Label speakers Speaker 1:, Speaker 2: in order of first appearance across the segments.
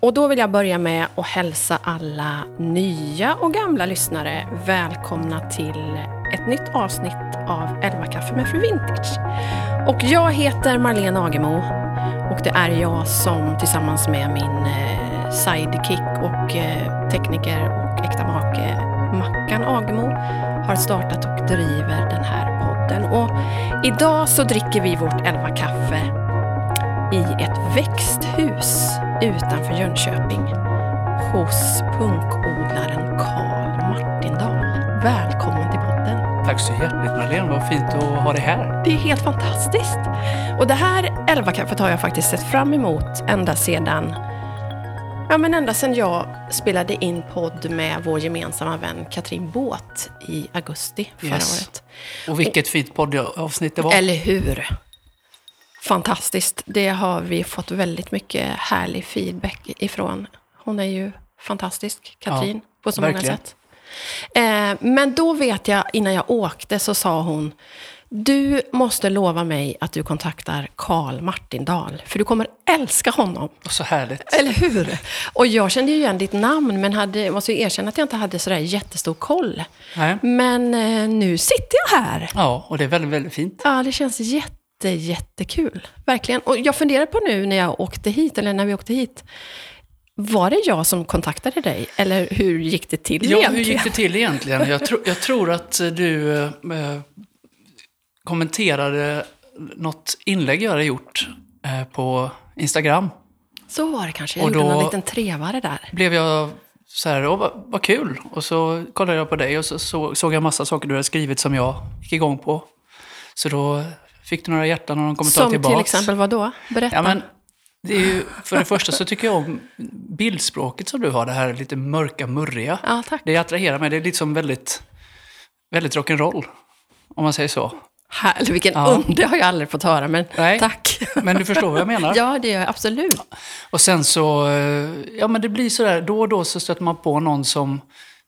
Speaker 1: Och då vill jag börja med att hälsa alla nya och gamla lyssnare välkomna till ett nytt avsnitt av 11 kaffe med Fru Vintage. Och jag heter Marlene Agemo och det är jag som tillsammans med min eh, sidekick och eh, tekniker och äkta make Mackan Agemo har startat och driver den här podden. Och idag så dricker vi vårt 11 kaffe i ett växthus utanför Jönköping hos punkodlaren Karl Martindal. Välkommen till podden.
Speaker 2: Tack så hjärtligt Marlene, vad fint att ha dig här.
Speaker 1: Det är helt fantastiskt. Och det här 11-kaffet har jag faktiskt sett fram emot ända sedan Ja, men ända sedan jag spelade in podd med vår gemensamma vän Katrin Båt i augusti förra
Speaker 2: Yes.
Speaker 1: året.
Speaker 2: Och vilket fint poddavsnitt det var.
Speaker 1: Eller hur? Fantastiskt. Det har vi fått väldigt mycket härlig feedback ifrån. Hon är ju fantastisk, Katrin,
Speaker 2: Ja,
Speaker 1: på så
Speaker 2: verkligen.
Speaker 1: många sätt. Eh, men då vet jag, innan jag åkte, så sa hon du måste lova mig att du kontaktar Karl Martindal, för du kommer älska honom.
Speaker 2: Och så härligt.
Speaker 1: Eller hur? Och jag kände ju igen ditt namn, men hade, måste ju erkänna att jag inte hade sådär jättestor koll.
Speaker 2: Nej.
Speaker 1: Men eh, nu sitter jag här.
Speaker 2: Ja, och det är väldigt, väldigt fint.
Speaker 1: Ja, det känns jätte, jättekul. Verkligen. Och jag funderar på nu när jag åkte hit, eller när vi åkte hit. Var det jag som kontaktade dig? Eller hur gick det till
Speaker 2: Ja, hur
Speaker 1: egentligen?
Speaker 2: gick det till egentligen? Jag, tro, jag tror att du eh, kommenterade något inlägg jag hade gjort eh, på Instagram.
Speaker 1: Så var det kanske. Jag
Speaker 2: Och
Speaker 1: gjorde någon liten trevare där.
Speaker 2: Blev jag så här, åh, vad, vad kul. Och så kollade jag på dig och så, så såg jag massa saker du hade skrivit som jag gick igång på. Så då fick du några hjärtan och någon kommentar
Speaker 1: Som
Speaker 2: tillbaks.
Speaker 1: till exempel vad då? Berätta.
Speaker 2: Ja, men det är ju, för det första så tycker jag om bildspråket som du har, det här lite mörka, murriga.
Speaker 1: Ja, tack.
Speaker 2: Det attraherar mig. Det är liksom väldigt, väldigt rock'n'roll, om man säger så.
Speaker 1: Här, vilken
Speaker 2: Ja.
Speaker 1: und, det har jag aldrig fått höra, men
Speaker 2: Nej.
Speaker 1: tack.
Speaker 2: Men du förstår vad jag menar.
Speaker 1: Ja, det gör jag absolut.
Speaker 2: Och sen så, eh, ja men det blir sådär, då och då så stöter man på någon som,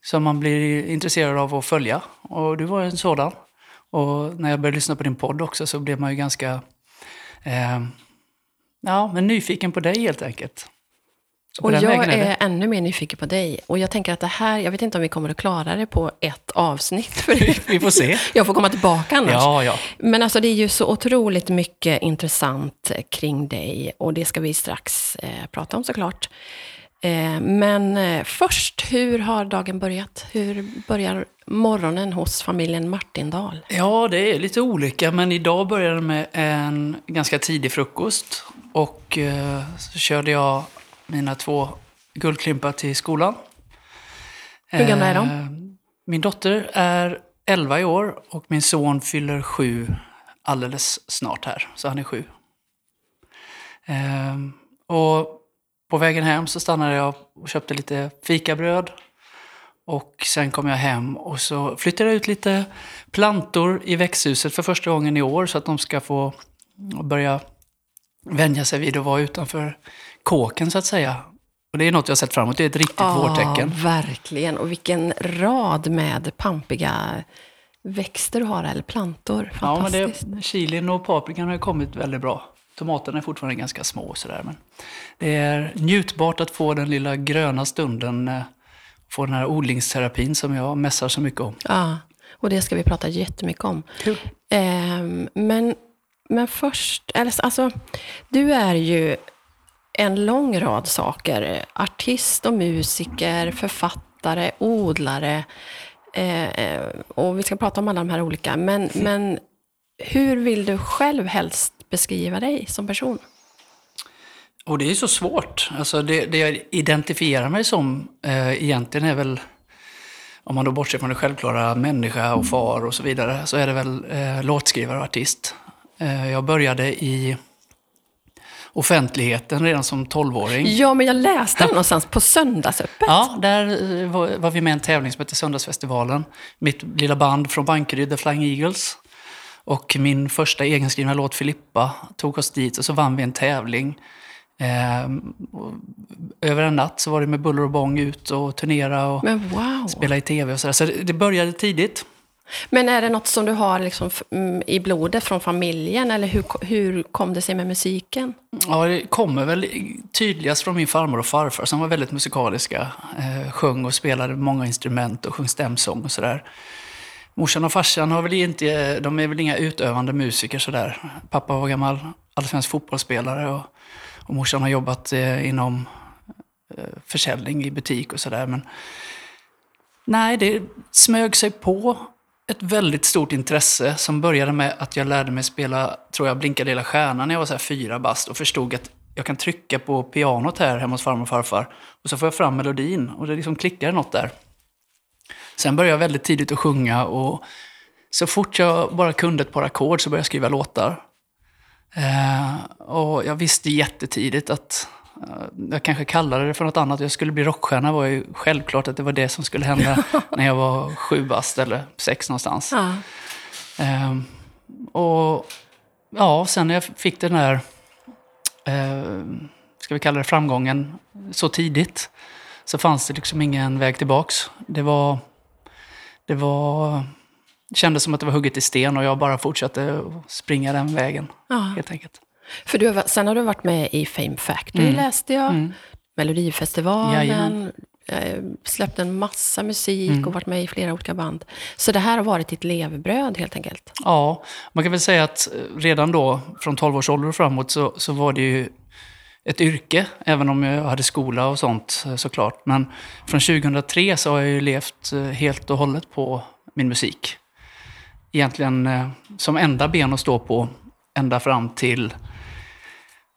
Speaker 2: som man blir intresserad av att följa. Och du var en sådan. Och när jag började lyssna på din podd också så blev man ju ganska, eh, ja men nyfiken på dig helt enkelt.
Speaker 1: Och jag
Speaker 2: vägen
Speaker 1: är,
Speaker 2: det.
Speaker 1: ännu mer nyfiken på dig. Och jag tänker att det här, jag vet inte om vi kommer att klara det på ett avsnitt. För
Speaker 2: Vi får se.
Speaker 1: jag får komma tillbaka annars.
Speaker 2: Ja, ja.
Speaker 1: Men alltså det är ju så otroligt mycket intressant kring dig. Och det ska vi strax eh, prata om såklart. Eh, men eh, först, hur har dagen börjat? Hur börjar morgonen hos familjen Martindal?
Speaker 2: Ja, det är lite olika, men idag började det med en ganska tidig frukost. Och eh, så körde jag mina två guldklimpar till skolan.
Speaker 1: Hur gamla är de?
Speaker 2: Min dotter är 11 i år och min son fyller 7 alldeles snart här, så han är 7. Eh, och på vägen hem så stannade jag och köpte lite fikabröd. Och sen kom jag hem och så flyttade jag ut lite plantor i växthuset för första gången i år så att de ska få börja vänja sig vid att vara utanför kåken så att säga. Och det är något jag har sett fram emot, det är ett riktigt vårtecken.
Speaker 1: verkligen. Och vilken rad med pampiga växter du har, eller plantor.
Speaker 2: Ja, men
Speaker 1: Fantastiskt.
Speaker 2: det, chilin och paprikan har kommit väldigt bra. Tomaterna är fortfarande ganska små och sådär. Men det är njutbart att få den lilla gröna stunden. eh, Få den här odlingsterapin som jag mässar så mycket om.
Speaker 1: Ja, och det ska vi prata jättemycket om.
Speaker 2: Kul.
Speaker 1: Ehm, men, men först, alltså, du är ju en lång rad saker. Artist och musiker, författare, odlare. Eh, och vi ska prata om alla de här olika. Men, men hur vill du själv helst beskriva dig som person?
Speaker 2: Och det är ju så svårt. Alltså det, det jag identifierar mig som eh, egentligen är väl, om man då bortser från det självklara, människa och far och så vidare, så är det väl eh, låtskrivare och artist. Eh, jag började i offentligheten redan som 12-åring.
Speaker 1: Ja, men jag läste det någonstans på Söndagsöppet.
Speaker 2: Ja, där eh, var, var vi med i en tävling som hette Söndagsfestivalen. Mitt lilla band från Bankeryd, The Flying Eagles. Och min första egenskrivna låt, Filippa, tog oss dit och så vann vi en tävling. Och över en natt så var det med buller och bång ut och turnera och
Speaker 1: wow.
Speaker 2: spela i tv och sådär. Så det, började tidigt.
Speaker 1: Men är det något som du har liksom mm, i blodet från familjen? Eller hur, hur kom det sig med musiken?
Speaker 2: Ja, det kommer väl tydligast från min farmor och farfar som var väldigt musikaliska. Eh, sjöng och spelade många instrument och sjöng stämsång och sådär. Morsan och farsan har väl inte, de är väl inga utövande musiker sådär. Pappa var gammal allsvensk fotbollsspelare och, och morsan har jobbat eh, inom eh, försäljning i butik och sådär. Men nej, det smög sig på ett väldigt stort intresse som började med att jag lärde mig spela, tror jag, Blinka lilla stjärna när jag var så här fyra bast och förstod att jag kan trycka på pianot här hemma hos farmor och farfar och så får jag fram melodin och det liksom klickar något där. Sen började jag väldigt tidigt att sjunga och så fort jag bara kunde ett par ackord så började jag skriva låtar. Eh, och jag visste jättetidigt att eh, jag kanske kallade det för något annat. Jag skulle bli rockstjärna var ju självklart att det var det som skulle hända när jag var sju bast eller sex någonstans.
Speaker 1: Ja.
Speaker 2: Ehm, och ja, sen när jag fick den där, eh, ska vi kalla det framgången, så tidigt så fanns det liksom ingen väg tillbaks. Det var, det var, det kändes som att det var hugget i sten och jag bara fortsatte att springa den vägen,
Speaker 1: Ja.
Speaker 2: helt enkelt.
Speaker 1: För du sen har du varit med i Fame Factory, läste jag.
Speaker 2: Mm.
Speaker 1: Melodifestivalen. Eh, släppt en massa musik och varit med i flera olika band. Så det här har varit ditt levebröd helt enkelt.
Speaker 2: Ja, man kan väl säga att eh, redan då, från 12 års ålder och framåt, så, så var det ju ett yrke, även om jag hade skola och sånt eh, såklart. Men från 2003 så har jag ju levt eh, helt och hållet på min musik. Egentligen eh, som enda ben att stå på ända fram till,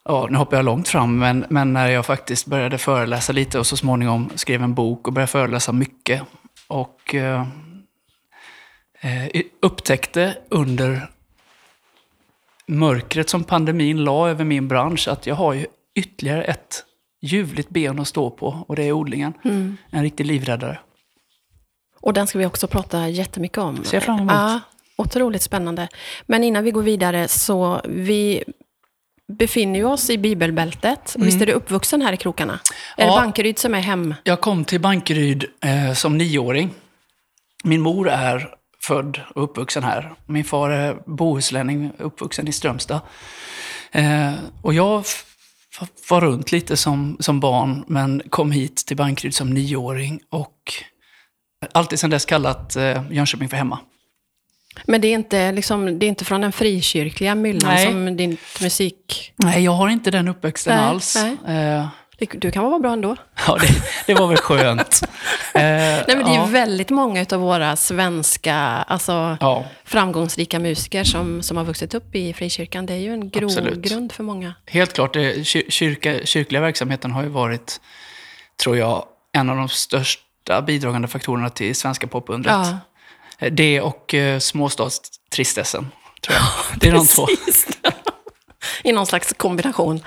Speaker 2: ja nu hoppar jag långt fram, men, men när jag faktiskt började föreläsa lite och så småningom skrev en bok och började föreläsa mycket. Och eh, upptäckte under mörkret som pandemin la över min bransch att jag har ju ytterligare ett ljuvligt ben att stå på och det är odlingen. En riktig livräddare.
Speaker 1: Och den ska vi också prata jättemycket om.
Speaker 2: Ser fram emot.
Speaker 1: Ja, otroligt spännande. Men innan vi går vidare så vi befinner ju oss i bibelbältet. Visst är du uppvuxen här i krokarna? Är
Speaker 2: Ja.
Speaker 1: det Bankeryd som är hem?
Speaker 2: Jag kom till Bankeryd eh, som nioåring. Min mor är född och uppvuxen här. Min far är bohuslänning, uppvuxen i Strömstad. Eh, och jag var runt lite som, som barn, men kom hit till Bankeryd som nioåring och alltid sedan dess kallat eh, Jönköping för hemma.
Speaker 1: Men det är inte, liksom, det är inte från den frikyrkliga myllan som din musik...
Speaker 2: Nej, jag har inte den uppväxten
Speaker 1: Nej,
Speaker 2: alls.
Speaker 1: nej.
Speaker 2: Eh,
Speaker 1: Du kan vara bra ändå.
Speaker 2: ja, det, det var väl skönt. Eh,
Speaker 1: Nej, men det är
Speaker 2: ja,
Speaker 1: ju väldigt många av våra svenska alltså,
Speaker 2: ja.
Speaker 1: framgångsrika musiker som, som har vuxit upp i frikyrkan. Det är ju en grogrund för många.
Speaker 2: Helt klart, det, kyr- kyrka, kyrkliga verksamheten har ju varit, tror jag, en av de största bidragande faktorerna till svenska popundret.
Speaker 1: Ja.
Speaker 2: Det och eh, småstadstristessen, tror jag. Det är de två.
Speaker 1: I någon slags kombination.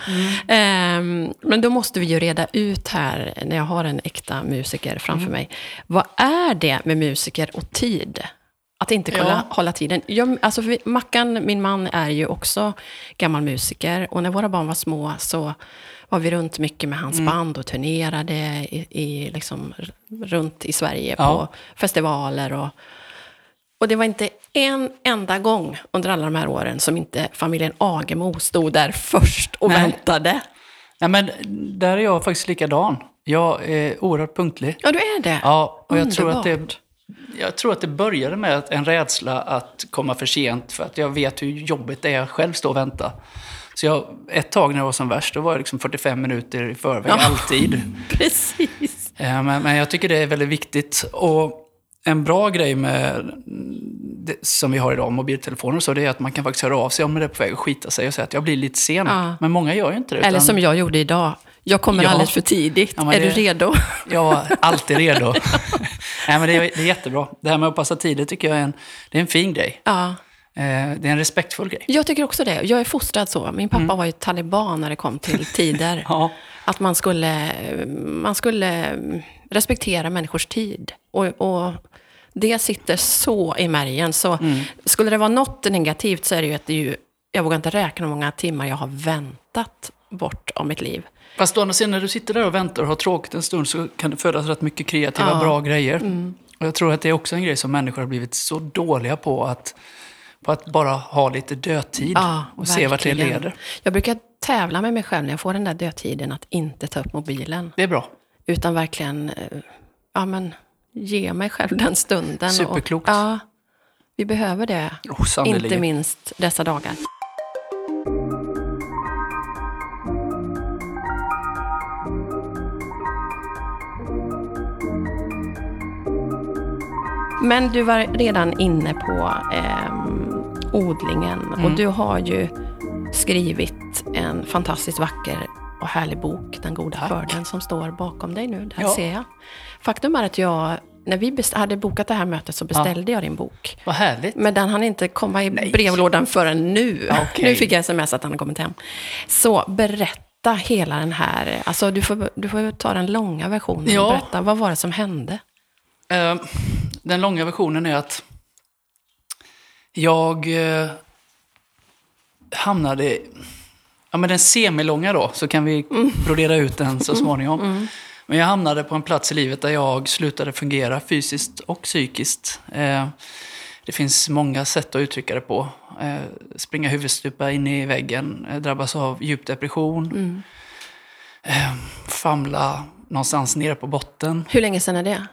Speaker 1: Ehm, men då måste vi ju reda ut här, när jag har en äkta musiker framför mig. Vad är det med musiker och tid? Att inte kunna
Speaker 2: Ja.
Speaker 1: hålla tiden. Jag, alltså vi, Mackan, min man, är ju också gammal musiker. Och när våra barn var små så var vi runt mycket med hans band och turnerade i, i, liksom, runt i Sverige
Speaker 2: Ja.
Speaker 1: på festivaler. Och, och det var inte en enda gång under alla de här åren som inte familjen Agemo stod där först och
Speaker 2: Nej.
Speaker 1: väntade.
Speaker 2: Nej, men där är jag faktiskt likadan. Jag är oerhört punktlig.
Speaker 1: Ja, du är det.
Speaker 2: Ja, och jag tror, att det,
Speaker 1: Underbart.
Speaker 2: jag tror att det började med att en rädsla att komma för sent för att jag vet hur jobbigt det är att själv stå och vänta. Så jag, ett tag när jag var som värst, då var jag liksom 45 minuter i förväg,
Speaker 1: Ja.
Speaker 2: alltid.
Speaker 1: Precis.
Speaker 2: Eh, Men, men jag tycker det är väldigt viktigt. Och en bra grej med det, som vi har idag, mobiltelefoner och så, det är att man kan faktiskt höra av sig om det är på väg att skita sig och säga att jag blir lite sen.
Speaker 1: Ja.
Speaker 2: Men många gör ju inte det.
Speaker 1: Eller
Speaker 2: utan
Speaker 1: som jag gjorde idag. Jag kommer
Speaker 2: Ja.
Speaker 1: alldeles för tidigt.
Speaker 2: Ja,
Speaker 1: är du
Speaker 2: det-
Speaker 1: redo?
Speaker 2: Jag är alltid redo. Nej, men det, är, det är jättebra. Det här med att passa tider tycker jag är en, det är en fin grej.
Speaker 1: Ja.
Speaker 2: Eh, det är en respektfull grej.
Speaker 1: Jag tycker också det. Jag är fostrad så. Min pappa var ju taliban när det kom till tider.
Speaker 2: Mm. Ja.
Speaker 1: Att man skulle, man skulle respektera människors tid. Och, och det sitter så i märgen. Så
Speaker 2: Mm.
Speaker 1: skulle det vara något negativt så är det ju att det är ju, jag vågar inte räkna hur många timmar jag har väntat bort av mitt liv.
Speaker 2: Fast å andra sidan, när du sitter där och väntar och har tråkigt en stund så kan det födas rätt mycket kreativa,
Speaker 1: Ja.
Speaker 2: bra grejer. Och jag tror att det är också en grej som människor har blivit så dåliga på att, på att bara ha lite dödtid
Speaker 1: Ja,
Speaker 2: och se vart det
Speaker 1: verkligen.
Speaker 2: leder.
Speaker 1: Jag brukar tävla med mig själv när jag får den där dödtiden att inte ta upp mobilen.
Speaker 2: Det är bra.
Speaker 1: Utan verkligen eh, ja, men, ge mig själv den stunden.
Speaker 2: Superklokt.
Speaker 1: Och, ja, vi behöver det.
Speaker 2: Oh,
Speaker 1: inte minst dessa dagar. Men du var redan inne på ehm, odlingen och
Speaker 2: Mm.
Speaker 1: du har ju skrivit en fantastiskt vacker och härlig bok, Den goda
Speaker 2: Tack.
Speaker 1: skörden, som står bakom dig nu. Där
Speaker 2: Ja.
Speaker 1: ser jag. Faktum är att jag, när vi hade bokat det här mötet så beställde jag din bok.
Speaker 2: Vad härligt.
Speaker 1: Men den hann inte komma i brevlådan förrän nu.
Speaker 2: Okej.
Speaker 1: Nu fick jag sms att den har kommit hem. Så berätta hela den här, alltså du får, du får ta den långa versionen
Speaker 2: Ja.
Speaker 1: och berätta, vad var det som hände?
Speaker 2: Eh, den långa versionen är att jag eh, hamnade... Ja, men den semilånga då, så kan vi brodera ut den så småningom. Men jag hamnade på en plats i livet där jag slutade fungera fysiskt och psykiskt. Eh, det finns många sätt att uttrycka det på. Eh, springa huvudstupa in i väggen, eh, drabbas av djup depression. Eh, famla någonstans nere på botten.
Speaker 1: Hur länge sedan är det?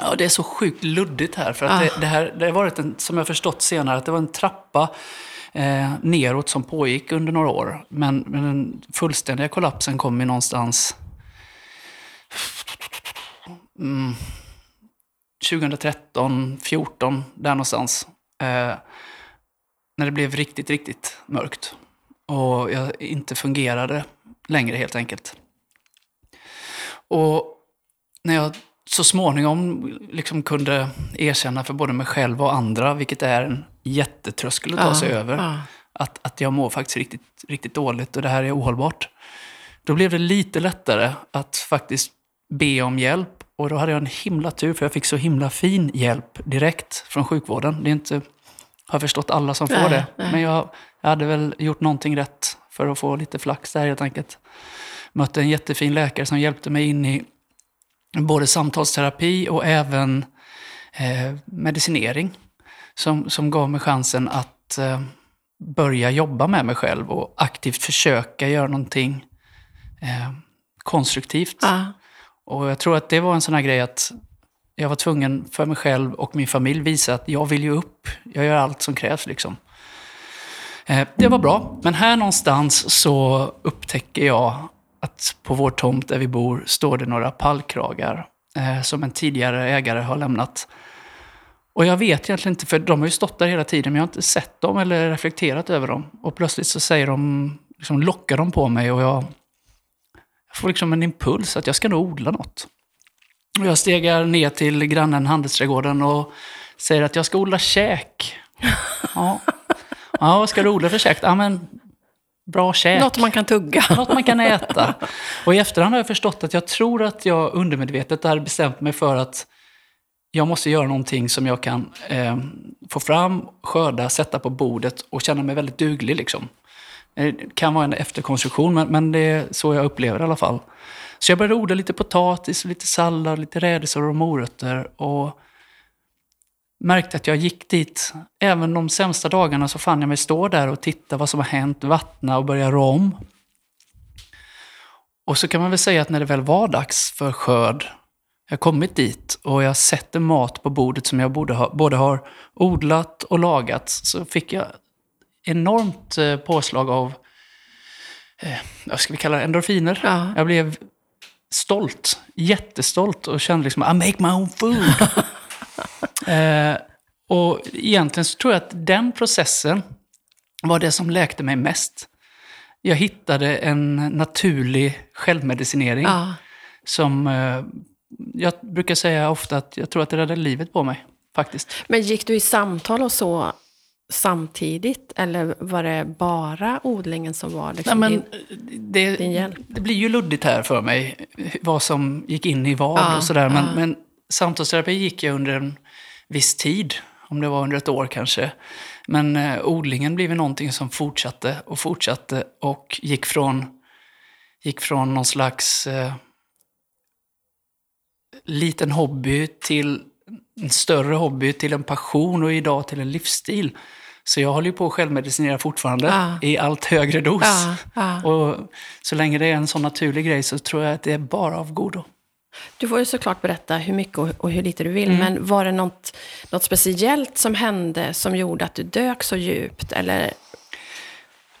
Speaker 2: Ja, det är så sjukt luddigt här. För att
Speaker 1: Ah.
Speaker 2: det, det, här, det har varit en, som jag förstått senare, att det var en trappa eh, neråt som pågick under några år. Men, men den fullständiga kollapsen kom ju någonstans mm, 2013, 14 där någonstans. Eh, när det blev riktigt, riktigt mörkt. Och jag inte fungerade längre helt enkelt. Och när jag så småningom liksom kunde erkänna för både mig själv och andra, vilket är en jättetröskel att ta sig över, att, att jag mår faktiskt riktigt, riktigt dåligt och det här är ohållbart. Då blev det lite lättare att faktiskt be om hjälp. Och då hade jag en himla tur, för jag fick så himla fin hjälp direkt från sjukvården. Det är inte, har jag förstått alla som får
Speaker 1: Nej,
Speaker 2: det.
Speaker 1: nej.
Speaker 2: Men jag, jag hade väl gjort någonting rätt för att få lite flax där helt enkelt. Mötte en jättefin läkare som hjälpte mig in i både samtalsterapi och även eh, medicinering. Som, som gav mig chansen att eh, börja jobba med mig själv och aktivt försöka göra någonting eh, konstruktivt.
Speaker 1: Ja.
Speaker 2: Och jag tror att det var en sån här grej att jag var tvungen för mig själv och min familj visa att jag vill ju upp. Jag gör allt som krävs liksom. Eh, det var bra, men här någonstans så upptäcker jag att på vår tomt där vi bor står det några pallkragar eh, som en tidigare ägare har lämnat. Och jag vet egentligen inte, för de har ju stått där hela tiden, men jag har inte sett dem eller reflekterat över dem. Och plötsligt så säger de, liksom lockar de på mig och jag, jag får liksom en impuls att jag ska nog odla något. Och jag stegar ner till grannen Handelsträdgården och säger att jag ska odla käk. Ja, ja vad ska du odla för käk? Ja, men bra käk.
Speaker 1: Något man kan tugga.
Speaker 2: Något man kan äta. Och i efterhand har jag förstått att jag tror att jag undermedvetet hade bestämt mig för att jag måste göra någonting som jag kan eh, få fram, skörda, sätta på bordet och känna mig väldigt duglig. Liksom. Eh, det kan vara en efterkonstruktion, men, men det är så jag upplever det i alla fall. Så jag började odla lite potatis, lite sallad, lite rädisor och morötter. Och märkte att jag gick dit. Även de sämsta dagarna så fann jag mig stå där och titta vad som har hänt, vattna och börja rå om. Och så kan man väl säga att när det väl var dags för skörd, jag har kommit dit och jag sätter mat på bordet som jag borde ha, både har odlat och lagat, så fick jag enormt eh, påslag av, eh, vad ska vi kalla det, endorfiner.
Speaker 1: Ja.
Speaker 2: Jag blev stolt, jättestolt och kände liksom I make my own food. eh, och egentligen så tror jag att den processen var det som läkte mig mest. Jag hittade en naturlig självmedicinering
Speaker 1: Ja.
Speaker 2: som eh, jag brukar säga ofta att jag tror att det räddade livet på mig. Faktiskt.
Speaker 1: Men gick du i samtal och så samtidigt? Eller var det bara odlingen som var
Speaker 2: Nej,
Speaker 1: liksom
Speaker 2: men
Speaker 1: din...
Speaker 2: det,
Speaker 1: din hjälp.
Speaker 2: det blir ju luddigt här för mig, vad som gick in i vad
Speaker 1: Ja,
Speaker 2: och sådär. Men,
Speaker 1: ja.
Speaker 2: men samtalsterapi gick jag under en viss tid, om det var under ett år kanske. Men eh, odlingen blev ju någonting som fortsatte och fortsatte och gick från, gick från någon slags eh, liten hobby till en större hobby till en passion och idag till en livsstil. Så jag håller ju på att självmedicinera fortfarande
Speaker 1: Ja.
Speaker 2: i allt högre dos.
Speaker 1: Ja, ja.
Speaker 2: Och så länge det är en sån naturlig grej så tror jag att det är bara av godo.
Speaker 1: Du får ju såklart berätta hur mycket och, och hur lite du vill,
Speaker 2: Mm.
Speaker 1: men var det något, något speciellt som hände som gjorde att du dök så djupt? Eller,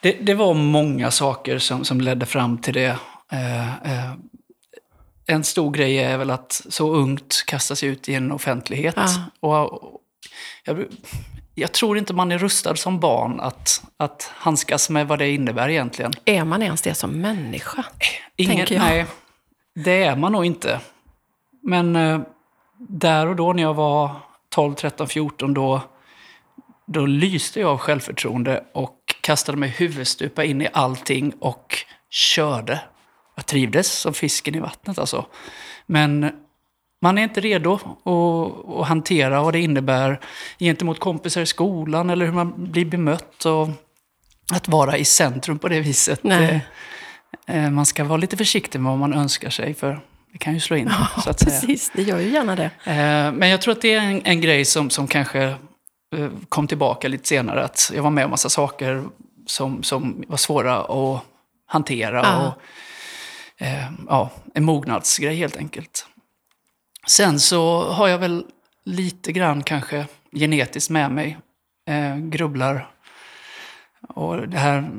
Speaker 2: Det, det var många saker som, som ledde fram till det. Eh, eh, en stor grej är väl att så ungt kasta sig ut i en offentlighet.
Speaker 1: Ja.
Speaker 2: Och, och, jag, jag tror inte man är rustad som barn att, att handskas med vad det innebär egentligen.
Speaker 1: är man ens det som människa?
Speaker 2: Ingen,
Speaker 1: Tänker jag.
Speaker 2: Nej, det är man nog inte. Men eh, där och då när jag var 12, 13, 14 då, då lyste jag av självförtroende och kastade mig huvudstupa in i allting och körde. Jag trivdes som fisken i vattnet alltså. Men man är inte redo att, att hantera vad det innebär gentemot kompisar i skolan eller hur man blir bemött. Och att vara i centrum på det viset.
Speaker 1: Nej.
Speaker 2: Eh, eh, Man ska vara lite försiktig med vad man önskar sig för det kan ju slå in. så att säga.
Speaker 1: Precis, det gör ju gärna det.
Speaker 2: Eh, Men jag tror att det är en, en grej som, som kanske kom tillbaka lite senare. Att jag var med om massa saker som, som var svåra att hantera.
Speaker 1: Ja.
Speaker 2: Och, eh, ja, en mognadsgrej helt enkelt. Sen så har jag väl lite grann kanske genetiskt med mig. Eh, grubblar. Och det här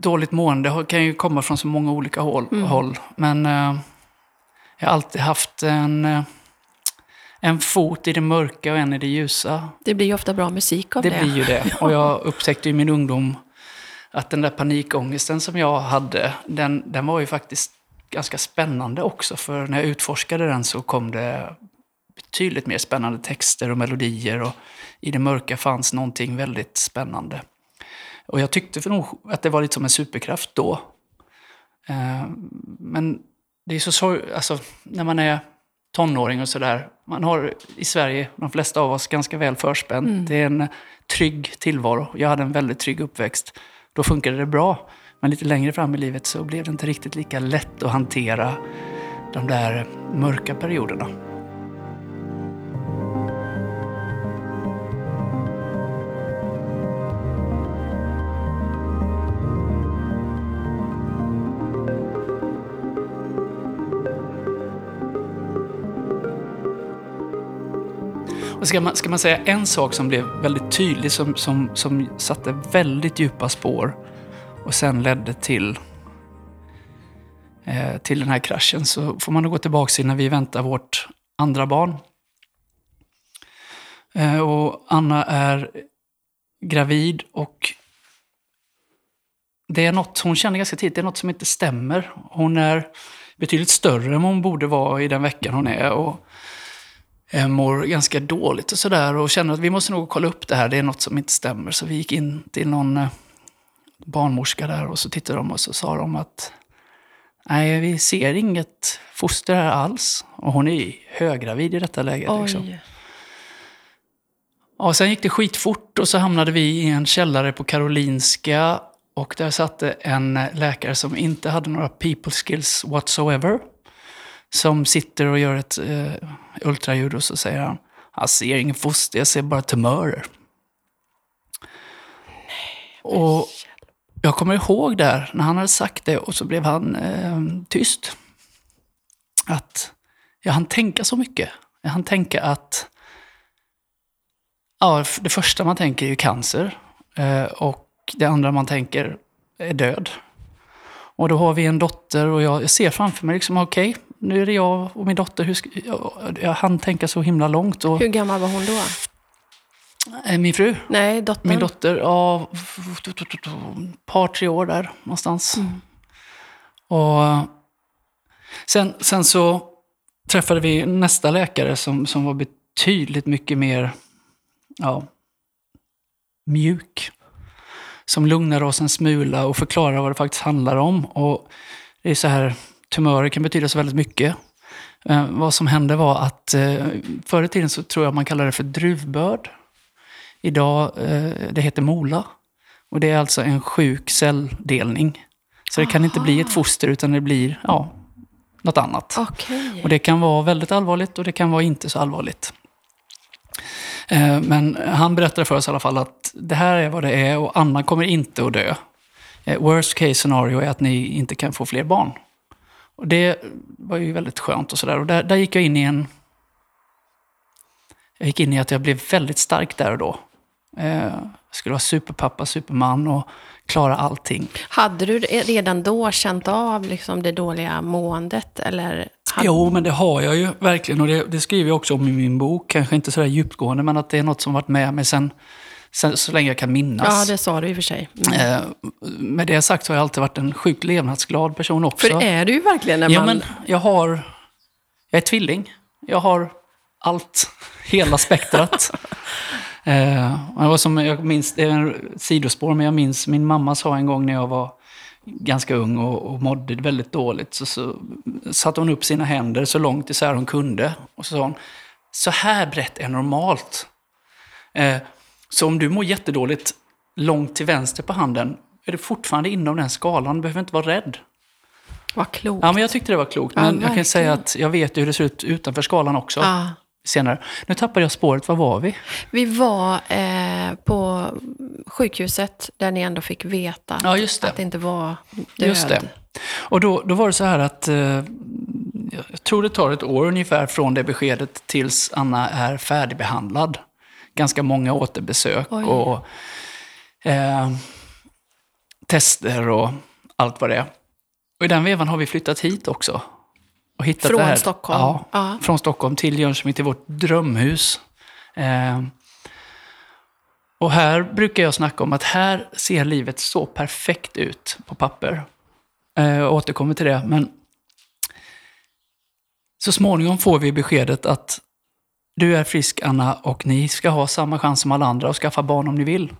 Speaker 2: dåligt mående kan ju komma från så många olika håll. håll. Men eh, jag har alltid haft en, eh, en fot i det mörka och en i det ljusa.
Speaker 1: Det blir ju ofta bra musik av
Speaker 2: Det
Speaker 1: det.
Speaker 2: blir ju det. Och jag upptäckte i min ungdom att den där panikångesten som jag hade, den, den var ju faktiskt ganska spännande också. För när jag utforskade den så kom det betydligt mer spännande texter och melodier. Och i det mörka fanns någonting väldigt spännande. Och jag tyckte för nog att det var lite som en superkraft då. Eh, Men det är så sorg, alltså när man är tonåring och sådär. Man har i Sverige, de flesta av oss, ganska väl förspänt. Det är en trygg tillvaro. Jag hade en väldigt trygg uppväxt. Då funkade det bra. Men lite längre fram i livet så blev det inte riktigt lika lätt att hantera de där mörka perioderna. Och ska, man, ska man säga en sak som blev väldigt tydlig, som, som, som satte väldigt djupa spår och sen ledde till, eh, till den här kraschen, så får man nog gå tillbaka till när vi väntar vårt andra barn. Eh, och Anna är gravid och det är något, hon känner ganska tidigt, det är något som inte stämmer. Hon är betydligt större än hon borde vara i den veckan hon är. Och eh, mår ganska dåligt och sådär och känner att vi måste nog kolla upp det här, det är något som inte stämmer. Så vi gick in till någon eh, barnmorska där och så tittade de och så sa de att nej, vi ser inget foster här alls. Och hon är höggravid i detta läget. Liksom.
Speaker 1: Oj.
Speaker 2: Ja, sen gick det skitfort och så hamnade vi i en källare på Karolinska och där satt det en läkare som inte hade några people skills whatsoever. Som sitter och gör ett eh, ultraljud och så säger han jag ser ingen foster, jag ser bara tumörer. och jag kommer ihåg där när han hade sagt det och så blev han eh, tyst. Att jag hann tänka så mycket. Jag hann tänka att Ja, det första man tänker är ju cancer. Eh, och det andra man tänker är död. Och då har vi en dotter och jag, jag ser framför mig liksom, okej, nu är det jag och min dotter. Hur ska, jag, jag hann tänka så himla långt. Och,
Speaker 1: Hur gammal var hon då?
Speaker 2: Eh, min fru,
Speaker 1: Nej, dottern.
Speaker 2: min dotter, ja, ett par, tre år där någonstans. Och sen, sen så träffade vi nästa läkare som, som var betydligt mycket mer ja, mjuk. Som lugnar oss en smula och förklarar vad det faktiskt handlar om. Och det är så här, tumörer kan betyda så väldigt mycket. Eh, vad som hände var att eh, förr i tiden så tror jag man kallade det för druvbörd. Idag, eh, det heter mola. Och det är alltså en sjuk celldelning. Så det kan inte bli ett foster utan det blir ja, något annat.
Speaker 1: Okej.
Speaker 2: Och det kan vara väldigt allvarligt och det kan vara inte så allvarligt. Eh, Men han berättade för oss i alla fall att det här är vad det är och Anna kommer inte att dö. Eh, Worst case scenario är att ni inte kan få fler barn. Och det var ju väldigt skönt och sådär. Och där, där gick jag in i en... Jag gick in i att jag blev väldigt stark där och då. Eh, Jag skulle vara superpappa, superman och klara allting.
Speaker 1: Hade du redan då känt av liksom det dåliga måendet? Eller hade...
Speaker 2: Jo, men det har jag ju verkligen. Och det, det skriver jag också om i min bok. Kanske inte sådär djupgående, men att det är något som varit med mig sen, sen så länge jag kan minnas.
Speaker 1: Ja, det sa du i och för sig. Mm.
Speaker 2: Eh, med det sagt så har jag alltid varit en sjukt levnadsglad person också.
Speaker 1: För det är du ju verkligen när
Speaker 2: Ja,
Speaker 1: man...
Speaker 2: men jag har... Jag är tvilling. Jag har allt. Hela spektrat. eh, var som jag minns, det är en sidospår, men jag minns min mamma sa en gång när jag var ganska ung och, och mådde väldigt dåligt. Så, så satte hon upp sina händer så långt isär hon kunde. Och så sa hon, så här brett är normalt. Eh, så om du mår jättedåligt långt till vänster på handen, är du fortfarande inom den skalan. Du behöver inte vara rädd.
Speaker 1: Vad klokt.
Speaker 2: Ja, men jag tyckte det var klokt.
Speaker 1: Ja,
Speaker 2: Men jag kan säga att jag vet hur det ser ut utanför skalan också.
Speaker 1: Ja.
Speaker 2: Senare. Nu tappade jag spåret. Var var vi?
Speaker 1: Vi var eh, på sjukhuset där ni ändå fick veta
Speaker 2: Ja, det.
Speaker 1: att det inte var död.
Speaker 2: Just det. Och då, då var det så här att eh, jag tror det tar ett år ungefär från det beskedet tills Anna är färdigbehandlad. Ganska många återbesök
Speaker 1: Oj.
Speaker 2: och eh, tester och allt vad det är. Och i den vevan har vi flyttat hit också. Och hittat
Speaker 1: Från
Speaker 2: det här.
Speaker 1: Stockholm?
Speaker 2: Ja,
Speaker 1: Ja.
Speaker 2: från Stockholm till Jönköping, till vårt drömhus. Eh, och här brukar jag snacka om att här ser livet så perfekt ut på papper. Eh, jag återkommer till det, men så småningom får vi beskedet att du är frisk Anna och ni ska ha samma chans som alla andra att skaffa barn om ni vill.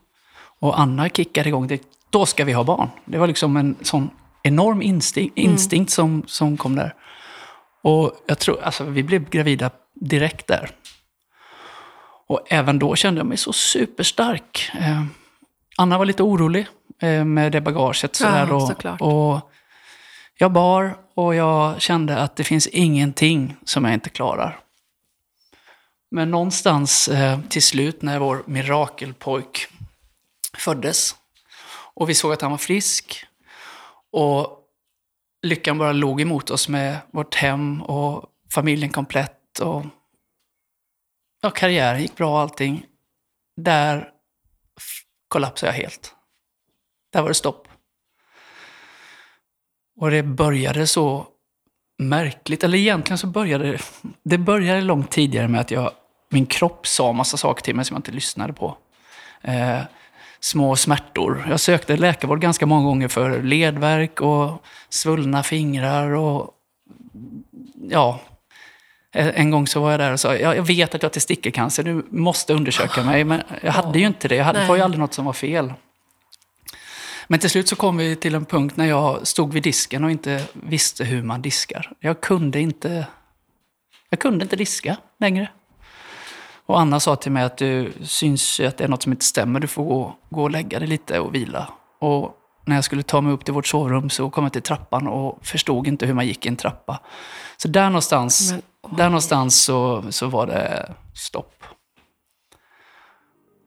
Speaker 2: Och Anna kickar igång det. Då ska vi ha barn. Det var liksom en sån enorm instinkt, instinkt som, som kom där. Och jag tror, alltså vi blev gravida direkt där. Och även då kände jag mig så superstark. Eh, Anna var lite orolig eh, med det bagaget. Sådär,
Speaker 1: Ja,
Speaker 2: och,
Speaker 1: såklart.
Speaker 2: och jag bar och jag kände att det finns ingenting som jag inte klarar. Men någonstans eh, till slut när vår mirakelpojk föddes och vi såg att han var frisk och lyckan bara låg emot oss med vårt hem och familjen komplett och ja, karriären gick bra och allting. Där kollapsade jag helt. Där var det stopp. Och det började så märkligt, eller egentligen så började det, det började långt tidigare med att jag, min kropp sa massa saker till mig som jag inte lyssnade på. Eh, små smärtor. Jag sökte läkarvård ganska många gånger för ledvärk och svullna fingrar och ja. En gång så var jag där och sa, "Ja, jag vet att jag har testikelcancer, du måste undersöka mig. Men jag hade ju inte det, jag hade, var ju aldrig något som var fel. Men till slut så kom vi till en punkt när jag stod vid disken och inte visste hur man diskar. Jag kunde inte, jag kunde inte diska längre. Och Anna sa till mig att du syns att det är något som inte stämmer. Du får gå, gå och lägga dig lite och vila. Och när jag skulle ta mig upp till vårt sovrum så kom jag till trappan och förstod inte hur man gick i en trappa. Så där någonstans,
Speaker 1: Men,
Speaker 2: där någonstans så, så var det stopp.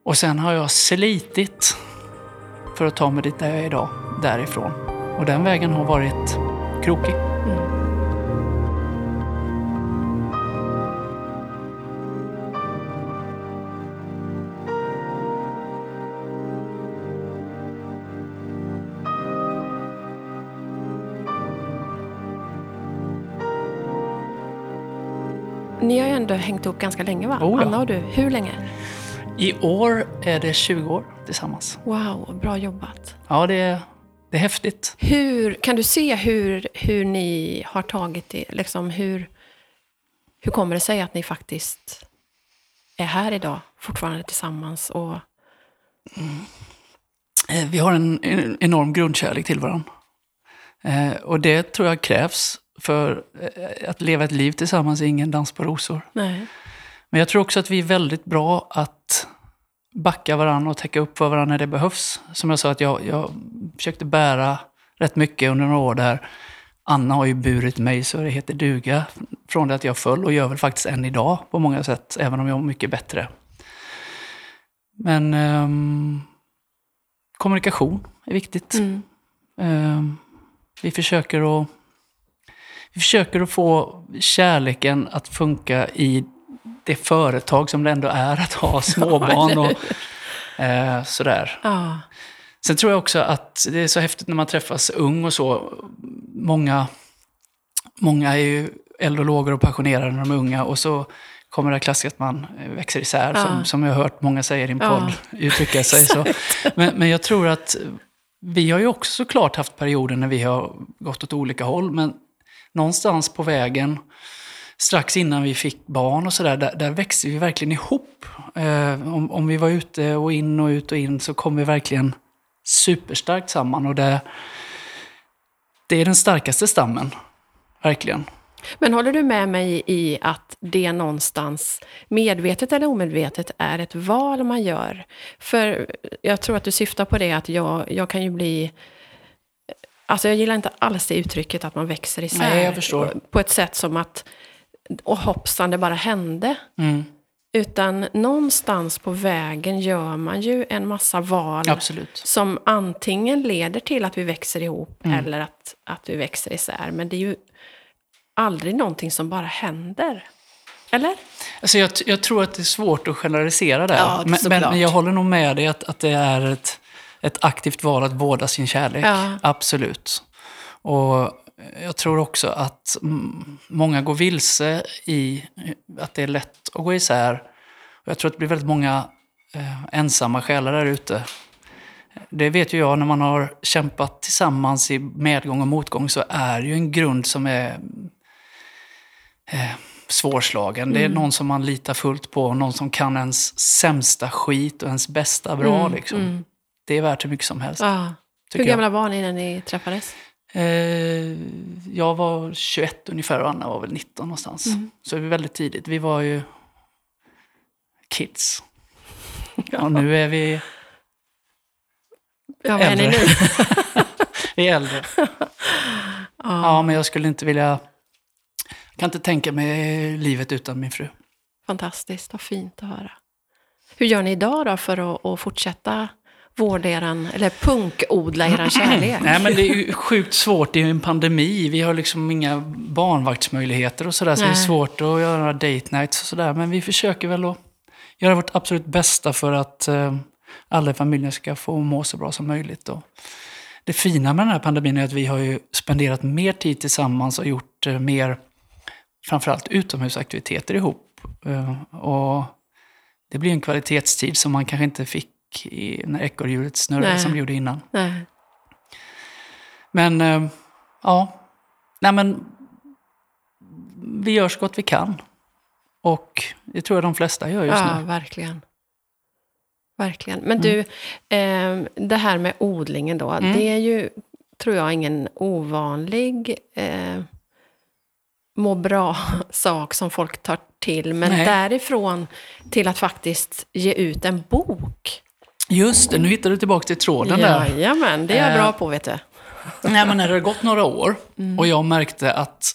Speaker 2: Och sen har jag slitit för att ta mig dit där jag är idag, därifrån. Och den vägen har varit krokig.
Speaker 1: Ni har ju ändå hängt ihop ganska länge va?
Speaker 2: Oh ja.
Speaker 1: Anna och du. Hur länge?
Speaker 2: I år är det 20 år tillsammans.
Speaker 1: Wow, bra jobbat.
Speaker 2: Ja, det är, det är häftigt.
Speaker 1: Hur, kan du se hur, hur ni har tagit det? Liksom hur, hur kommer det sig att ni faktiskt är här idag, fortfarande tillsammans? Och,
Speaker 2: Eh, Vi har en, en enorm grundkärlek till varandra. Eh, och det tror jag krävs för eh, att leva ett liv tillsammans är ingen dans på rosor.
Speaker 1: nej.
Speaker 2: Men jag tror också att vi är väldigt bra att backa varandra och täcka upp för varandra när det behövs. Som jag sa, att jag, jag försökte bära rätt mycket under några år där. Anna har ju burit mig så det heter duga från det att jag föll och gör väl faktiskt än idag på många sätt, även om jag är mycket bättre. Men ehm, kommunikation är viktigt.
Speaker 1: Mm.
Speaker 2: Ehm, vi, försöker att, vi försöker att få kärleken att funka i det företag som det ändå är att ha småbarn och eh, sådär.
Speaker 1: Ja.
Speaker 2: Sen tror jag också att det är så häftigt när man träffas ung och så. Många, många är ju eld och lågor och passionerade när de är unga och så kommer det klassiska att man växer isär,
Speaker 1: Ja.
Speaker 2: som, som jag har hört många säga i din
Speaker 1: Ja.
Speaker 2: podd, uttrycka sig så. Men, men jag tror att vi har ju också såklart haft perioder när vi har gått åt olika håll, men någonstans på vägen, strax innan vi fick barn och sådär, där, där växte vi verkligen ihop. Eh, om, om vi var ute och in och ut och in så kom vi verkligen superstarkt samman. Och det, det är den starkaste stammen, verkligen.
Speaker 1: Men håller du med mig i att det någonstans, medvetet eller omedvetet, är ett val man gör? För jag tror att du syftar på det att jag, jag kan ju bli... Alltså jag gillar inte alls det uttrycket att man växer isär.
Speaker 2: Nej, jag förstår.
Speaker 1: På ett sätt som att, och hoppsan, det bara hände.
Speaker 2: Mm,
Speaker 1: Utan någonstans på vägen gör man ju en massa val
Speaker 2: absolut.
Speaker 1: som antingen leder till att vi växer ihop
Speaker 2: Mm.
Speaker 1: eller att, att vi växer isär. Men det är ju aldrig någonting som bara händer. Eller?
Speaker 2: Alltså jag, jag tror att det är svårt att generalisera där.
Speaker 1: Ja,
Speaker 2: men, men, jag håller nog med dig att, att det är ett, ett aktivt val att vårda sin kärlek.
Speaker 1: Ja.
Speaker 2: Absolut. Och jag tror också att mm, många går vilse i att det är lätt att gå isär. Och jag tror att det blir väldigt många eh, ensamma själar där ute. Det vet ju jag, när man har kämpat tillsammans i medgång och motgång så är det ju en grund som är eh, svårslagen. Det är någon som man litar fullt på, någon som kan ens sämsta skit och ens bästa bra.
Speaker 1: Mm,
Speaker 2: liksom.
Speaker 1: mm.
Speaker 2: Det är värt hur mycket som helst.
Speaker 1: Ja. Hur
Speaker 2: tycker jag.
Speaker 1: gamla var ni när ni träffades?
Speaker 2: Eh, jag var 21 ungefär och Anna var väl 19 någonstans.
Speaker 1: Mm.
Speaker 2: Så det var väldigt tidigt. Vi var ju kids. Och nu är vi,
Speaker 1: Ja, vad är ni
Speaker 2: Äldre.
Speaker 1: nu?
Speaker 2: vi är äldre. Ja, men jag skulle inte vilja... Jag kan inte tänka mig livet utan min fru.
Speaker 1: Fantastiskt, vad fint att höra. Hur gör ni idag då för att, att fortsätta vårda eran, eller punkodla eran kärlek?
Speaker 2: Nej, men det är ju sjukt svårt. Det är ju en pandemi. Vi har liksom inga barnvaktsmöjligheter och sådär. Så det är svårt att göra date nights och sådär. Men vi försöker väl att göra vårt absolut bästa för att eh, alla i familjen ska få må så bra som möjligt. Och det fina med den här pandemin är att vi har ju spenderat mer tid tillsammans och gjort eh, mer, framförallt utomhusaktiviteter ihop. Eh, och det blir en kvalitetstid som man kanske inte fick i, när ekorrhjulet snurrade
Speaker 1: Nej.
Speaker 2: som det gjorde innan.
Speaker 1: Nej.
Speaker 2: Men eh, ja, nej men vi gör så gott vi kan. Och det tror jag de flesta gör just
Speaker 1: Ja,
Speaker 2: nu.
Speaker 1: verkligen. Verkligen. Men du, eh, det här med odlingen då, det är ju, tror jag, ingen ovanlig eh, må bra-sak som folk tar till. Men
Speaker 2: Nej.
Speaker 1: därifrån till att faktiskt ge ut en bok.
Speaker 2: Just det, nu hittar du tillbaka till tråden där.
Speaker 1: Jajamän, det är jag
Speaker 2: Eh,
Speaker 1: bra på, vet du.
Speaker 2: Nej, men när det har gått några år och jag märkte att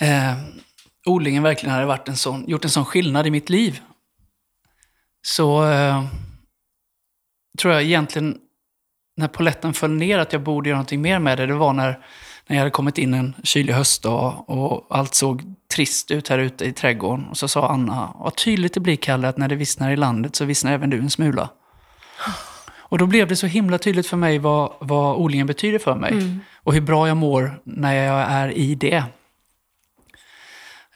Speaker 2: eh, odlingen verkligen hade varit en sån, gjort en sån skillnad i mitt liv. Så eh, tror jag egentligen, när poletten föll ner, att jag borde göra någonting mer med det. Det var när, när jag hade kommit in en kylig höstdag och allt såg trist ut här ute i trädgården. Och så sa Anna, vad tydligt det blir Kalle, att när det vissnar i landet så vissnar även du en smula. Och då blev det så himla tydligt för mig vad, vad odlingen betyder för mig. Och hur bra jag mår när jag är i det.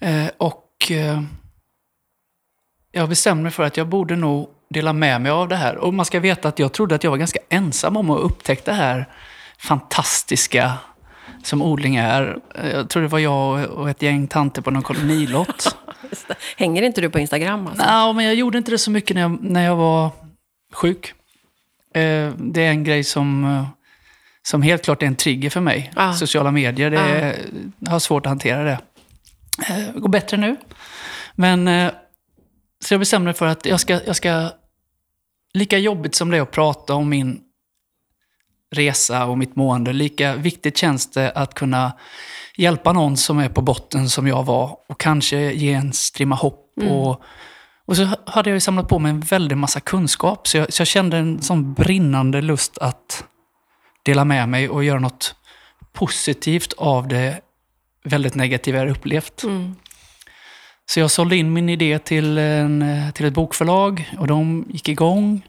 Speaker 2: Eh, och eh, jag bestämde mig för att jag borde nog dela med mig av det här. Och man ska veta att jag trodde att jag var ganska ensam om att upptäcka det här fantastiska som odling är. Jag tror det var jag och ett gäng tanter på någon kolonilott.
Speaker 1: Hänger inte du på Instagram? Alltså?
Speaker 2: Nej, men jag gjorde inte det så mycket när jag, när jag var sjuk. Eh, det är en grej som, eh, som helt klart är en trigger för mig.
Speaker 1: Ja.
Speaker 2: Sociala medier, det är, jag har svårt att hantera det. Eh, Det går bättre nu. Men så jag bestämde mig för att jag ska, jag ska, lika jobbigt som det är att prata om min resa och mitt mående, lika viktigt känns det att kunna hjälpa någon som är på botten som jag var och kanske ge en strimma hopp och, Och så hade jag samlat på mig en väldig massa kunskap. Så jag, så jag kände en sån brinnande lust att dela med mig och göra något positivt av det väldigt negativa jag upplevt.
Speaker 1: Mm.
Speaker 2: Så jag sålde in min idé till, en, till ett bokförlag och de gick igång.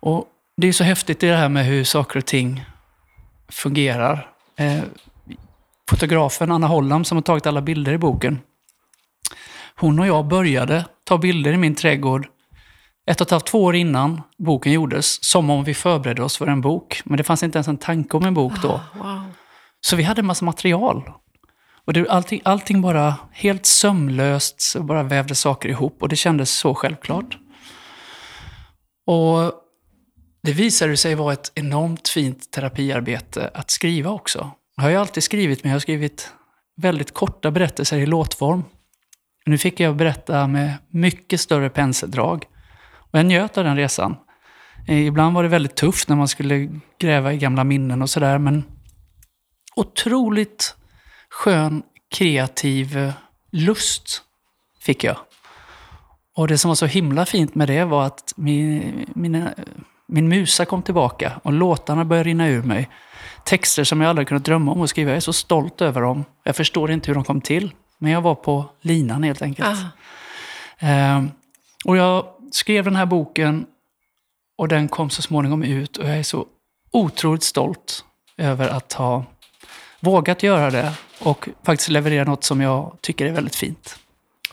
Speaker 2: Och det är så häftigt det här med hur saker och ting fungerar. Eh, fotografen Anna Holland som har tagit alla bilder i boken. Hon och jag började ta bilder i min trädgård ett och ett halvt, två år innan boken gjordes. Som om vi förberedde oss för en bok. Men det fanns inte ens en tanke om en bok då.
Speaker 1: Ah, wow.
Speaker 2: Så vi hade en massa material. Och det, allting, allting bara helt sömlöst, så bara vävde saker ihop. Och det kändes så självklart. Och det visade sig vara ett enormt fint terapiarbete att skriva också. Jag har ju alltid skrivit, men jag har skrivit väldigt korta berättelser i låtform. Nu fick jag berätta med mycket större penseldrag. Och jag njöt av den resan. Eh, ibland var det väldigt tufft när man skulle gräva i gamla minnen och sådär, men otroligt skön, kreativ eh, lust fick jag. Och det som var så himla fint med det var att min, mina, min musa kom tillbaka och låtarna började rinna ur mig. Texter som jag aldrig kunnat drömma om att skriva. Jag är så stolt över dem. Jag förstår inte hur de kom till. Men jag var på linan helt enkelt. Eh, och jag skrev den här boken och den kom så småningom ut och jag är så otroligt stolt över att ha vågat göra det och faktiskt leverera något som jag tycker är väldigt fint.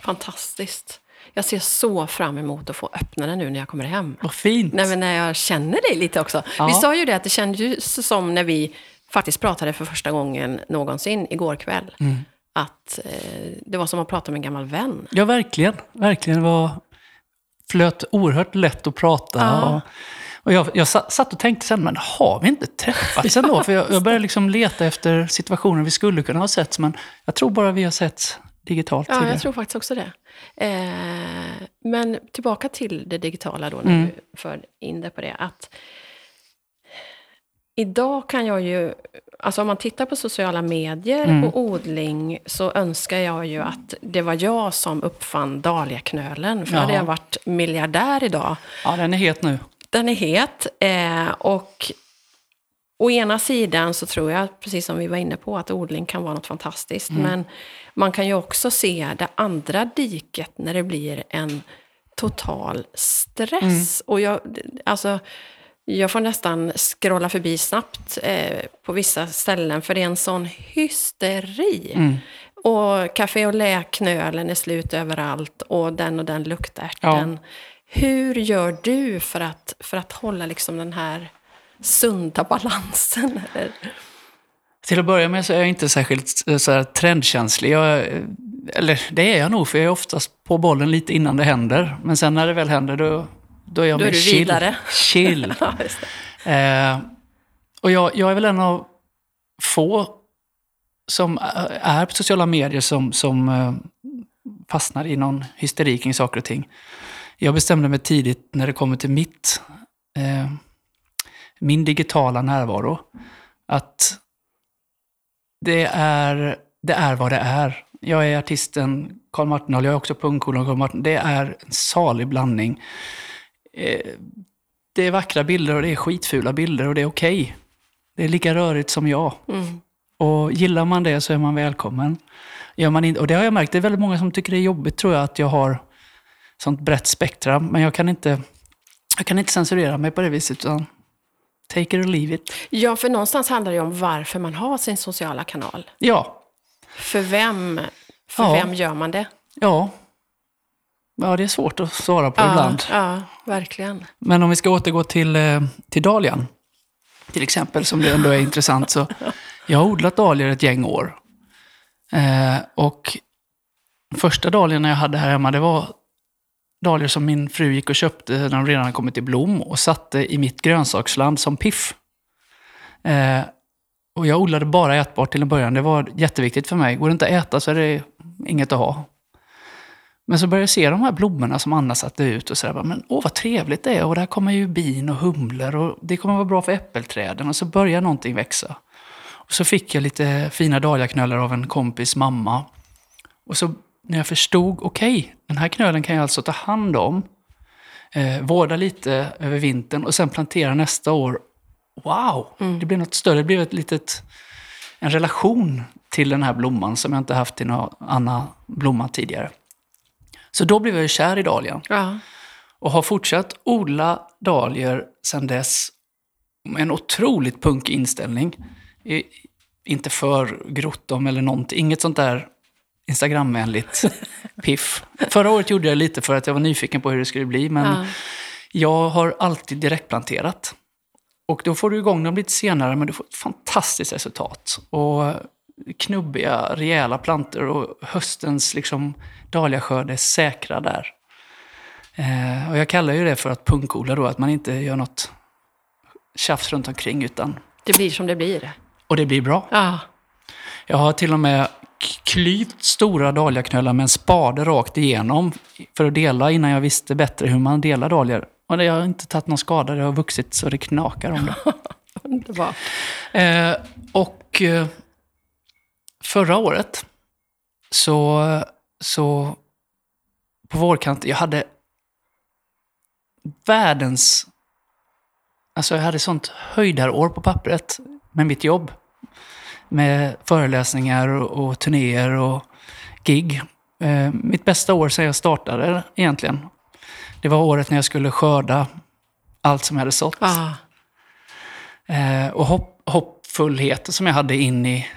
Speaker 1: Fantastiskt. Jag ser så fram emot att få öppna den nu när jag kommer hem.
Speaker 2: Vad fint!
Speaker 1: Nej, men när jag känner dig lite också.
Speaker 2: Ja.
Speaker 1: Vi sa ju det att det kändes som när vi faktiskt pratade för första gången någonsin igår kväll.
Speaker 2: Mm.
Speaker 1: Att eh, det var som att prata med en gammal vän.
Speaker 2: Ja, verkligen. Verkligen. Det var, flöt oerhört lätt att prata.
Speaker 1: Ja.
Speaker 2: Och, och jag, jag sa- satt och tänkte sen, men har vi inte träffats ändå? För jag, jag började liksom leta efter situationer vi skulle kunna ha sett, men jag tror bara vi har sett digitalt
Speaker 1: Ja, jag tror faktiskt också det. Eh, men tillbaka till det digitala då, när
Speaker 2: Mm.
Speaker 1: du för in det på det. Att idag kan jag ju, alltså om man tittar på sociala medier
Speaker 2: Mm.
Speaker 1: och odling så önskar jag ju att det var jag som uppfann dahliaknölen. För då hade
Speaker 2: Ja.
Speaker 1: jag varit miljardär idag.
Speaker 2: Ja, den är het nu.
Speaker 1: Den är het. Eh, och å ena sidan så tror jag, precis som vi var inne på, att odling kan vara något fantastiskt. Men man kan ju också se det andra diket när det blir en total stress. Och jag, alltså, jag får nästan scrolla förbi snabbt eh, på vissa ställen, för det är en sån hysteri.
Speaker 2: Mm.
Speaker 1: Och café och läknölen är slut överallt och den och den luktärten. Hur gör du för att, för att hålla liksom den här sunda balansen? Eller?
Speaker 2: Till att börja med så är jag inte särskilt eh, så här, trendkänslig. Jag, eh, eller det är jag nog, för jag är oftast på bollen lite innan det händer. Men sen när det väl händer, då, då är jag
Speaker 1: Då är
Speaker 2: mer
Speaker 1: du
Speaker 2: chill.
Speaker 1: vidare.
Speaker 2: Chill.
Speaker 1: Ja.
Speaker 2: Eh, och jag, jag är väl en av få som är på sociala medier som, som eh, fastnar i någon hysteri kring saker och ting. Jag bestämde mig tidigt när det kommer till mitt, eh, min digitala närvaro, att det är, det är vad det är. Jag är artisten Carl Martinhåll, jag är också pungkolon Carl Martin. Det är en salig blandning. Eh, det är vackra bilder och det är skitfula bilder och det är okej. Det är lika rörigt som jag.
Speaker 1: Mm.
Speaker 2: Och gillar man det så är man välkommen. Gör man in, och det har jag märkt, det är väldigt många som tycker det är jobbigt tror jag att jag har sånt brett spektra. Men jag kan inte, jag kan inte censurera mig på det viset utan take it or leave it.
Speaker 1: Ja, för någonstans handlar det om varför man har sin sociala kanal.
Speaker 2: Ja,
Speaker 1: För vem, för
Speaker 2: Ja.
Speaker 1: vem gör man det?
Speaker 2: ja. Ja, det är svårt att svara på ibland.
Speaker 1: ja, verkligen.
Speaker 2: Men om vi ska återgå till, eh, till dahlian, till exempel, som det ändå är intressant. Så jag har odlat dahlior ett gäng år. Eh, och första dahliorna jag hade här hemma, det var dahlior som min fru gick och köpte när de redan hade kommit i blom och satte i mitt grönsaksland som piff. Eh, och jag odlade bara ätbart till en början. Det var jätteviktigt för mig. Går det inte att äta så är det inget att ha. Men så började jag se de här blommorna som Anna satte ut och sådär. Men åh vad trevligt det är och där kommer ju bin och humlor och det kommer vara bra för äppelträden. Och så börjar någonting växa. Och så fick jag lite fina dahliaknölar av en kompis mamma. Och så när jag förstod, okej, den här knölen kan jag alltså ta hand om, eh, vårda lite över vintern och sen plantera nästa år. Wow! Det blev något större. Det blev ett litet, en relation till den här blomman som jag inte haft till någon annan blomma tidigare. Så då blev jag ju kär i dahlian
Speaker 1: Ja.
Speaker 2: och har fortsatt odla dahlior sedan dess med en otroligt punkig inställning. Inte för grottom eller någonting, inget sånt där Instagramvänligt piff. Förra året gjorde jag lite för att jag var nyfiken på hur det skulle bli, men
Speaker 1: Ja.
Speaker 2: jag har alltid direktplanterat. Och då får du igång dem lite senare, men du får ett fantastiskt resultat. Och knubbiga, rejäla plantor och höstens liksom, dahliaskörd är säkra där. Eh, och jag kallar ju det för att punkodla då, att man inte gör något tjafs runt omkring utan,
Speaker 1: Det blir som det blir.
Speaker 2: och det blir bra.
Speaker 1: Ja.
Speaker 2: Jag har till och med klyvt stora dahliaknölar med en spade rakt igenom för att dela innan jag visste bättre hur man delar dahlior. Och det har inte tagit någon skada, det har vuxit så det knakar om det.
Speaker 1: Underbart.
Speaker 2: Eh, och eh, förra året så, så på vårkanten, jag hade världens... Alltså jag hade sånt höjdarår på pappret med mitt jobb. Med föreläsningar och, och turnéer och gig. Eh, mitt bästa år sedan jag startade egentligen. Det var året när jag skulle skörda allt som jag hade sått.
Speaker 1: Ja.
Speaker 2: Eh, och hopp, hoppfullheten som jag hade in i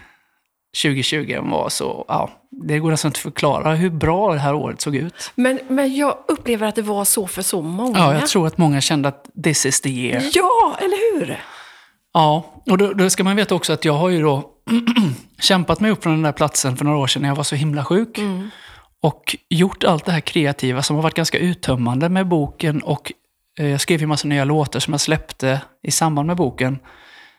Speaker 2: 2020 var så, ja, det går nästan inte att förklara hur bra det här året såg ut.
Speaker 1: Men, men jag upplever att det var så för så många.
Speaker 2: Ja, jag tror att många kände att this is the year.
Speaker 1: Ja, eller hur?
Speaker 2: Ja, och då, då ska man veta också att jag har ju då kämpat mig upp från den där platsen för några år sedan när jag var så himla sjuk. Och gjort allt det här kreativa som har varit ganska uttömmande med boken och eh, jag skrev ju massa nya låtar som jag släppte i samband med boken.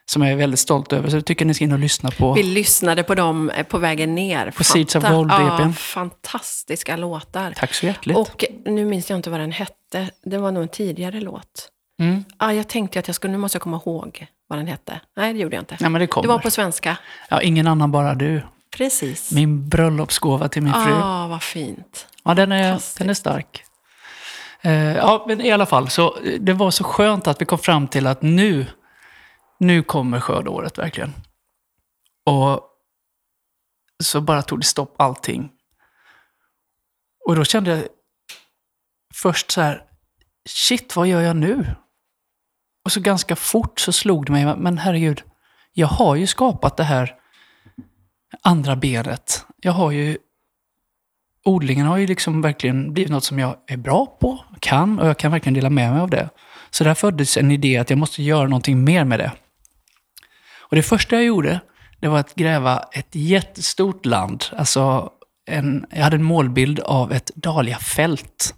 Speaker 2: Som jag är väldigt stolt över, så det tycker jag ni ska in och lyssna på.
Speaker 1: Vi lyssnade på dem eh, på vägen ner.
Speaker 2: På Seeds of Gold,
Speaker 1: ja,
Speaker 2: EPn.
Speaker 1: Fantastiska låtar.
Speaker 2: Tack så hjärtligt.
Speaker 1: Och nu minns jag inte vad den hette. Det var nog en tidigare låt.
Speaker 2: Mm.
Speaker 1: Ah, jag tänkte att jag skulle, nu måste jag komma ihåg vad den hette. Nej, det gjorde jag inte.
Speaker 2: Ja, men det kommer.
Speaker 1: det var på svenska.
Speaker 2: Ja, ingen annan, bara du.
Speaker 1: Precis.
Speaker 2: Min bröllopsgåva till min fru.
Speaker 1: Ah, vad fint.
Speaker 2: Ja, den är, den är stark. Eh, ja, men i alla fall, så eh, det var så skönt att vi kom fram till att nu, nu kommer skördåret verkligen. Och så bara tog det stopp allting. Och då kände jag först så här, shit, vad gör jag nu? Och så ganska fort så slog det mig, men herregud, jag har ju skapat det här andra benet. Jag har ju odlingen har ju liksom verkligen blivit något som jag är bra på, kan och jag kan verkligen dela med mig av det. Så där föddes en idé att jag måste göra någonting mer med det. Och det första jag gjorde, det var att gräva ett jättestort land. Alltså, en, jag hade en målbild av ett dahliafält.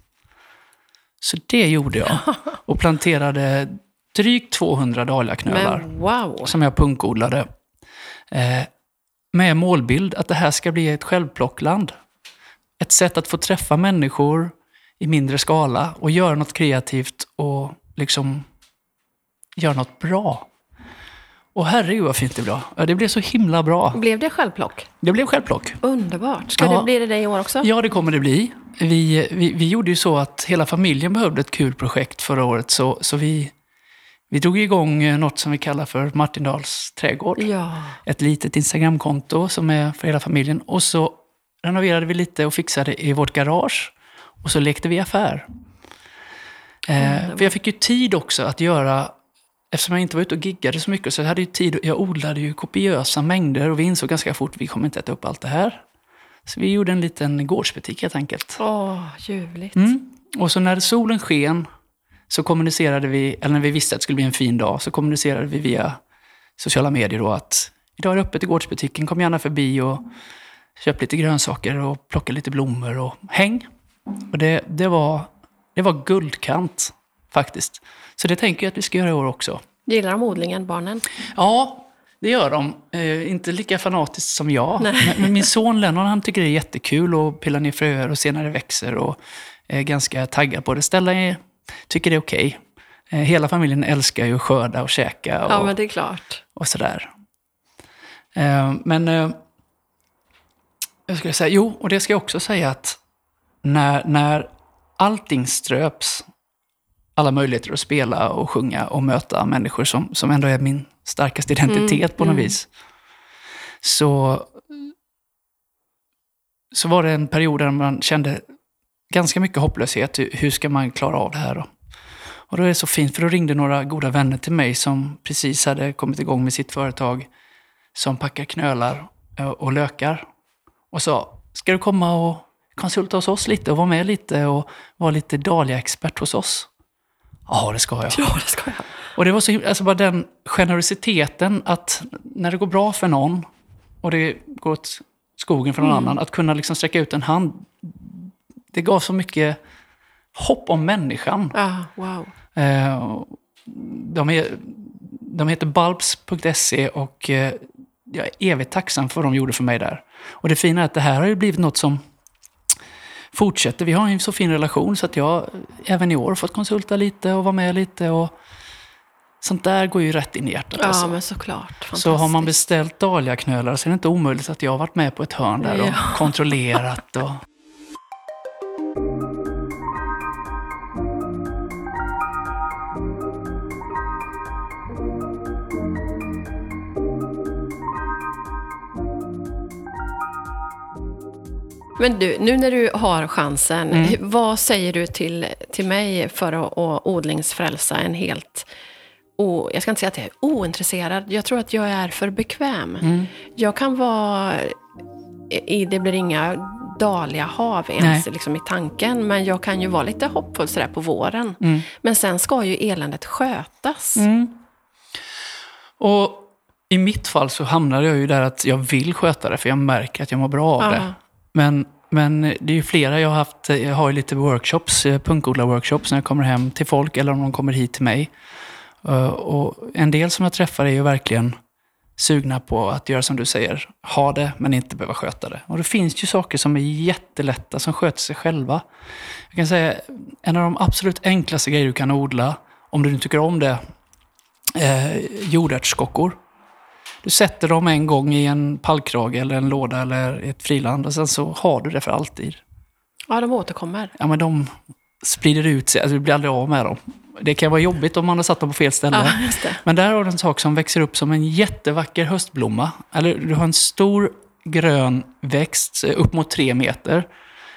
Speaker 2: Så det gjorde jag. Och planterade drygt 200 dahliaknölar
Speaker 1: wow.
Speaker 2: som jag punkodlade. Eh, med målbild att det här ska bli ett självplockland. Ett sätt att få träffa människor i mindre skala och göra något kreativt och liksom göra något bra. Och herregud vad fint det blev. Det blev så himla bra.
Speaker 1: Blev det självplock?
Speaker 2: Det blev självplock.
Speaker 1: Underbart. Ska
Speaker 2: Ja.
Speaker 1: det bli det det i år också?
Speaker 2: Ja, det kommer det bli. Vi, vi, vi gjorde ju så att hela familjen behövde ett kul projekt förra året. Så, så vi, vi drog igång eh, något som vi kallar för Martindals trädgård.
Speaker 1: Ja.
Speaker 2: ett litet Instagramkonto som är för hela familjen. Och så renoverade vi lite och fixade i vårt garage. Och så lekte vi affär. Eh, för jag fick ju tid också att göra, eftersom jag inte var ute och giggade så mycket, så jag hade ju tid, jag odlade ju kopiösa mängder och vi insåg ganska fort vi kommer inte äta upp allt det här. Så vi gjorde en liten gårdsbutik helt enkelt.
Speaker 1: Åh, ljuvligt.
Speaker 2: Mm. Och så när solen sken så kommunicerade vi, eller när vi visste att det skulle bli en fin dag, så kommunicerade vi via sociala medier då att idag är det öppet i gårdsbutiken, kom gärna förbi och köp lite grönsaker och plocka lite blommor och häng. Och det, det, var, det var guldkant faktiskt. Så det tänker jag att vi ska göra i år också.
Speaker 1: Gillar de odlingen, barnen?
Speaker 2: Ja, det gör de. Eh, inte lika fanatiskt som jag.
Speaker 1: Nej.
Speaker 2: Men, min son Lennon han tycker det är jättekul att pilla ner fröer och se när det växer och är ganska taggad på det. Stella är, tycker det är okej. Eh, hela familjen älskar ju att skörda och käka och,
Speaker 1: Ja, men det är klart.
Speaker 2: och sådär. Eh, men eh, jag skulle säga, jo, och det ska jag också säga att när, när allting ströps, alla möjligheter att spela och sjunga och möta människor som, som ändå är min starkaste identitet
Speaker 1: Mm,
Speaker 2: på något
Speaker 1: mm.
Speaker 2: vis. Så, så var det en period där man kände ganska mycket hopplöshet. Hur- ska man klara av det här då? Och då är det så fint, för då ringde några goda vänner till mig som precis hade kommit igång med sitt företag som packar knölar och lökar. Och sa, ska du komma och konsulta hos oss lite och vara med lite och vara lite Dahlia-expert hos oss? Ja, det ska jag.
Speaker 1: Ja, det ska jag.
Speaker 2: Och det var så alltså bara den generositeten att när det går bra för någon och det går åt skogen för någon annan, att kunna liksom sträcka ut en hand. Det gav så mycket hopp om människan.
Speaker 1: Ja, wow.
Speaker 2: Eh, de, är, de heter bulbs.se och eh, jag är evigt tacksam för vad de gjorde för mig där. Och det fina är att det här har ju blivit något som fortsätter. Vi har en så fin relation så att jag även i år fått konsulta lite och vara med lite. Och sånt där går ju rätt in i hjärtat.
Speaker 1: Ja,
Speaker 2: alltså.
Speaker 1: men såklart.
Speaker 2: Så har man beställt dahliaknölar så är det inte omöjligt att jag har varit med på ett hörn där och
Speaker 1: Ja.
Speaker 2: kontrollerat. Och...
Speaker 1: Men du, nu när du har chansen,
Speaker 2: Mm.
Speaker 1: vad säger du till, till mig för att, att odlingsfrälsa en helt... O, jag ska inte säga att jag är ointresserad, jag tror att jag är för bekväm.
Speaker 2: Mm.
Speaker 1: Jag kan vara... I, det blir inga dahliga hav ens liksom, i tanken, men jag kan ju vara lite hoppfull sådär på våren.
Speaker 2: Mm.
Speaker 1: Men sen ska ju eländet skötas.
Speaker 2: Och i mitt fall så hamnade jag ju där att jag vill sköta det, för jag märker att jag mår bra av
Speaker 1: Ja.
Speaker 2: det. Men, men det är ju flera jag har haft, jag har ju lite workshops, eh, punkodlar-workshops när jag kommer hem till folk eller om de kommer hit till mig. Eh, och en del som jag träffar är ju verkligen sugna på att göra som du säger, ha det men inte behöva sköta det. Och det finns ju saker som är jättelätta, som sköter sig själva. Jag kan säga, en av de absolut enklaste grejer du kan odla, om du nu tycker om det, eh, jordärtskockor. Du sätter dem en gång i en pallkrage eller en låda eller ett friland och sen så har du det för alltid.
Speaker 1: Ja, de återkommer.
Speaker 2: Ja, men de sprider ut sig, alltså du blir aldrig av med dem. Det kan vara jobbigt om man har satt dem på fel ställe.
Speaker 1: Ja.
Speaker 2: Men där har du en sak som växer upp som en jättevacker höstblomma. Eller du har en stor grön växt upp mot tre meter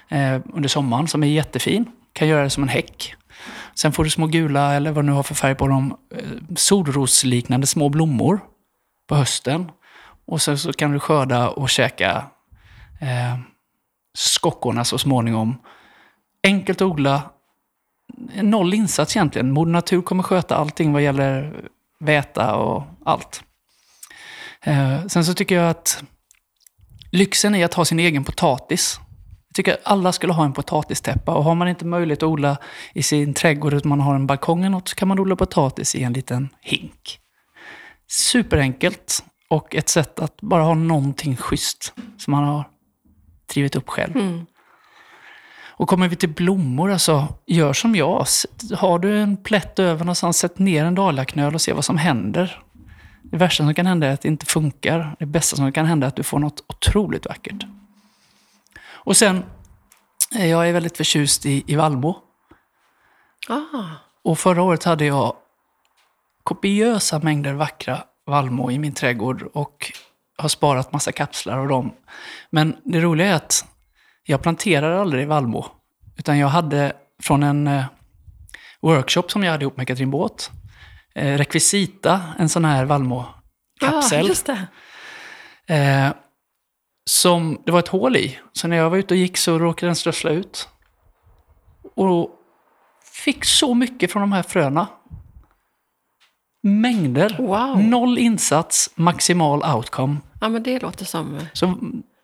Speaker 2: eh, under sommaren som är jättefin. Kan göra det som en häck. Sen får du små gula, eller vad du nu har för färg på dem, eh, solrosliknande små blommor på hösten. Och sen så kan du skörda och käka eh, skockorna så småningom. Enkelt att odla, noll insats egentligen. Moder Natur kommer sköta allting vad gäller väta och allt. Eh, sen så tycker jag att lyxen är att ha sin egen potatis. Jag tycker att alla skulle ha en potatistäppa och har man inte möjlighet att odla i sin trädgård utan man har en balkong eller något så kan man odla potatis i en liten hink. Superenkelt och ett sätt att bara ha någonting schysst som man har drivit upp själv.
Speaker 1: Mm.
Speaker 2: Och kommer vi till blommor, alltså, gör som jag. Har du en plätt över någonstans, sätt ner en dahliaknöl och se vad som händer. Det värsta som kan hända är att det inte funkar. Det bästa som kan hända är att du får något otroligt vackert. Och sen, eh, jag är väldigt förtjust i, i vallmo.
Speaker 1: Ah,
Speaker 2: Och förra året hade jag kopiösa mängder vackra vallmo i min trädgård och har sparat massa kapslar av dem. Men det roliga är att jag planterade aldrig vallmo. Utan jag hade från en eh, workshop som jag hade ihop med Katrin Båt, eh, rekvisita, en sån här vallmo-kapsel.
Speaker 1: just det.
Speaker 2: Eh, som det var ett hål i. Så när jag var ute och gick så råkade den strössla ut. Och fick så mycket från de här fröna. Mängder.
Speaker 1: Wow.
Speaker 2: Noll insats, maximal outcome.
Speaker 1: Ja, men det låter som...
Speaker 2: Så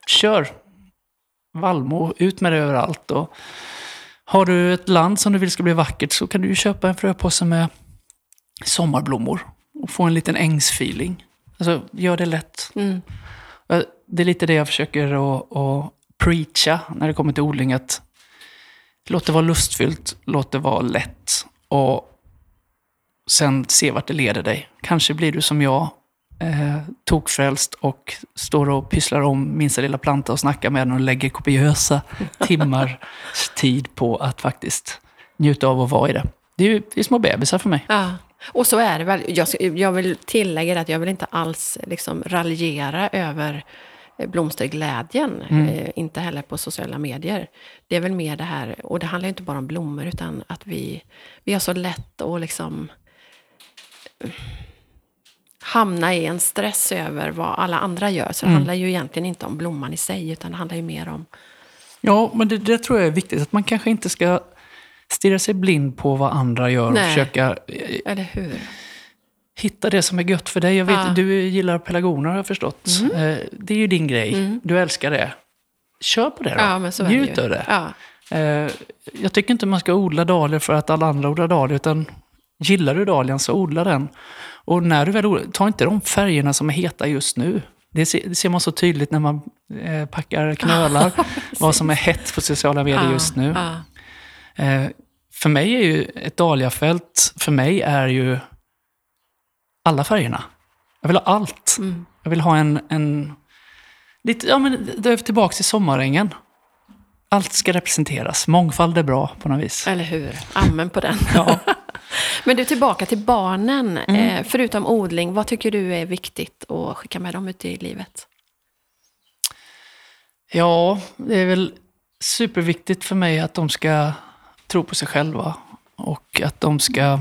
Speaker 2: kör. Vallmo, ut med det överallt. Och har du ett land som du vill ska bli vackert så kan du köpa en fröpåse med sommarblommor. Och få en liten ängsfeeling. Alltså, gör det lätt.
Speaker 1: Mm.
Speaker 2: Eh, Det är lite det jag försöker att, att preacha när det kommer till odling. Att låt det vara lustfyllt, låt det vara lätt. Och sen se vart det leder dig. Kanske blir du som jag, eh, tokfrälst och står och pysslar om minsta lilla planta och snackar med den och lägger kopiösa timmar tid på att faktiskt njuta av att vara i det. Det är ju det är små bebisar för mig.
Speaker 1: Ja. Och så är det väl. Jag, jag vill tillägga att jag vill inte alls liksom raljera över eh, blomsterglädjen.
Speaker 2: Mm.
Speaker 1: Eh, inte heller på sociala medier. Det är väl mer det här, och det handlar inte bara om blommor, utan att vi, vi har så lätt att liksom hamna i en stress över vad alla andra gör. Så det
Speaker 2: Mm.
Speaker 1: handlar ju egentligen inte om blomman i sig, utan det handlar ju mer om...
Speaker 2: Ja, men det, det tror jag är viktigt. Att man kanske inte ska stirra sig blind på vad andra gör och
Speaker 1: Nej.
Speaker 2: försöka eh,
Speaker 1: Eller hur?
Speaker 2: hitta det som är gött för dig. Jag vet,
Speaker 1: Ja. Mm.
Speaker 2: Du gillar pelargoner har jag förstått. Eh, Det är ju din grej. Du älskar det. Kör på det då.
Speaker 1: Ja, men så
Speaker 2: Njut
Speaker 1: ju.
Speaker 2: av det.
Speaker 1: Ja.
Speaker 2: Eh, Jag tycker inte man ska odla dahlior för att alla andra odlar dahlior, utan gillar du dahlian så odla den. Och när du väl odlar, ta inte de färgerna som är heta just nu. Det ser, det ser man så tydligt när man eh, packar knölar, vad som är hett på sociala medier just nu. Eh, för mig är ju ett dahliafält, för mig är ju alla färgerna. Jag vill ha allt.
Speaker 1: Mm.
Speaker 2: Jag vill ha en, en lite, ja men då är vi tillbaka till sommarängen. Allt ska representeras. Mångfald är bra på något vis.
Speaker 1: Eller hur? Amen på den.
Speaker 2: Ja.
Speaker 1: Men du, tillbaka till barnen.
Speaker 2: Mm.
Speaker 1: Eh, förutom odling, vad tycker du är viktigt att skicka med dem ut i livet?
Speaker 2: ja, det är väl superviktigt för mig att de ska tro på sig själva. Och att de ska...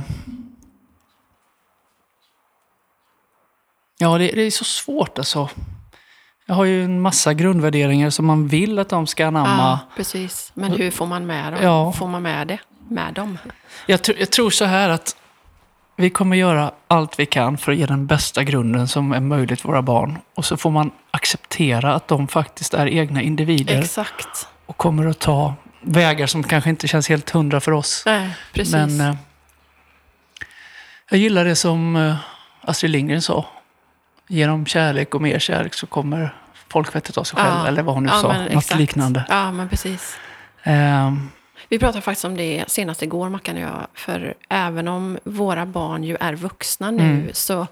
Speaker 2: Ja, det, det är så svårt alltså. Jag har ju en massa grundvärderingar som man vill att de ska anamma.
Speaker 1: Ja, precis. Men hur får man med dem?
Speaker 2: Ja.
Speaker 1: Får man med det? Med dem?
Speaker 2: Jag, tr- jag tror så här att vi kommer göra allt vi kan för att ge den bästa grunden som är möjligt för våra barn. Och så får man acceptera att de faktiskt är egna individer
Speaker 1: Exakt.
Speaker 2: och kommer att ta vägar som kanske inte känns helt hundra för oss.
Speaker 1: Nej, precis.
Speaker 2: Men eh, jag gillar det som eh, Astrid Lindgren sa. Genom kärlek och mer kärlek så kommer folkvettet av sig själv.
Speaker 1: Ja.
Speaker 2: Eller vad hon nu
Speaker 1: Ja,
Speaker 2: sa.
Speaker 1: men
Speaker 2: Något
Speaker 1: exakt.
Speaker 2: liknande.
Speaker 1: Ja, men precis.
Speaker 2: Ehm,
Speaker 1: Vi pratade faktiskt om det senast igår, Mackan och jag. För även om våra barn ju är vuxna nu
Speaker 2: Mm.
Speaker 1: så,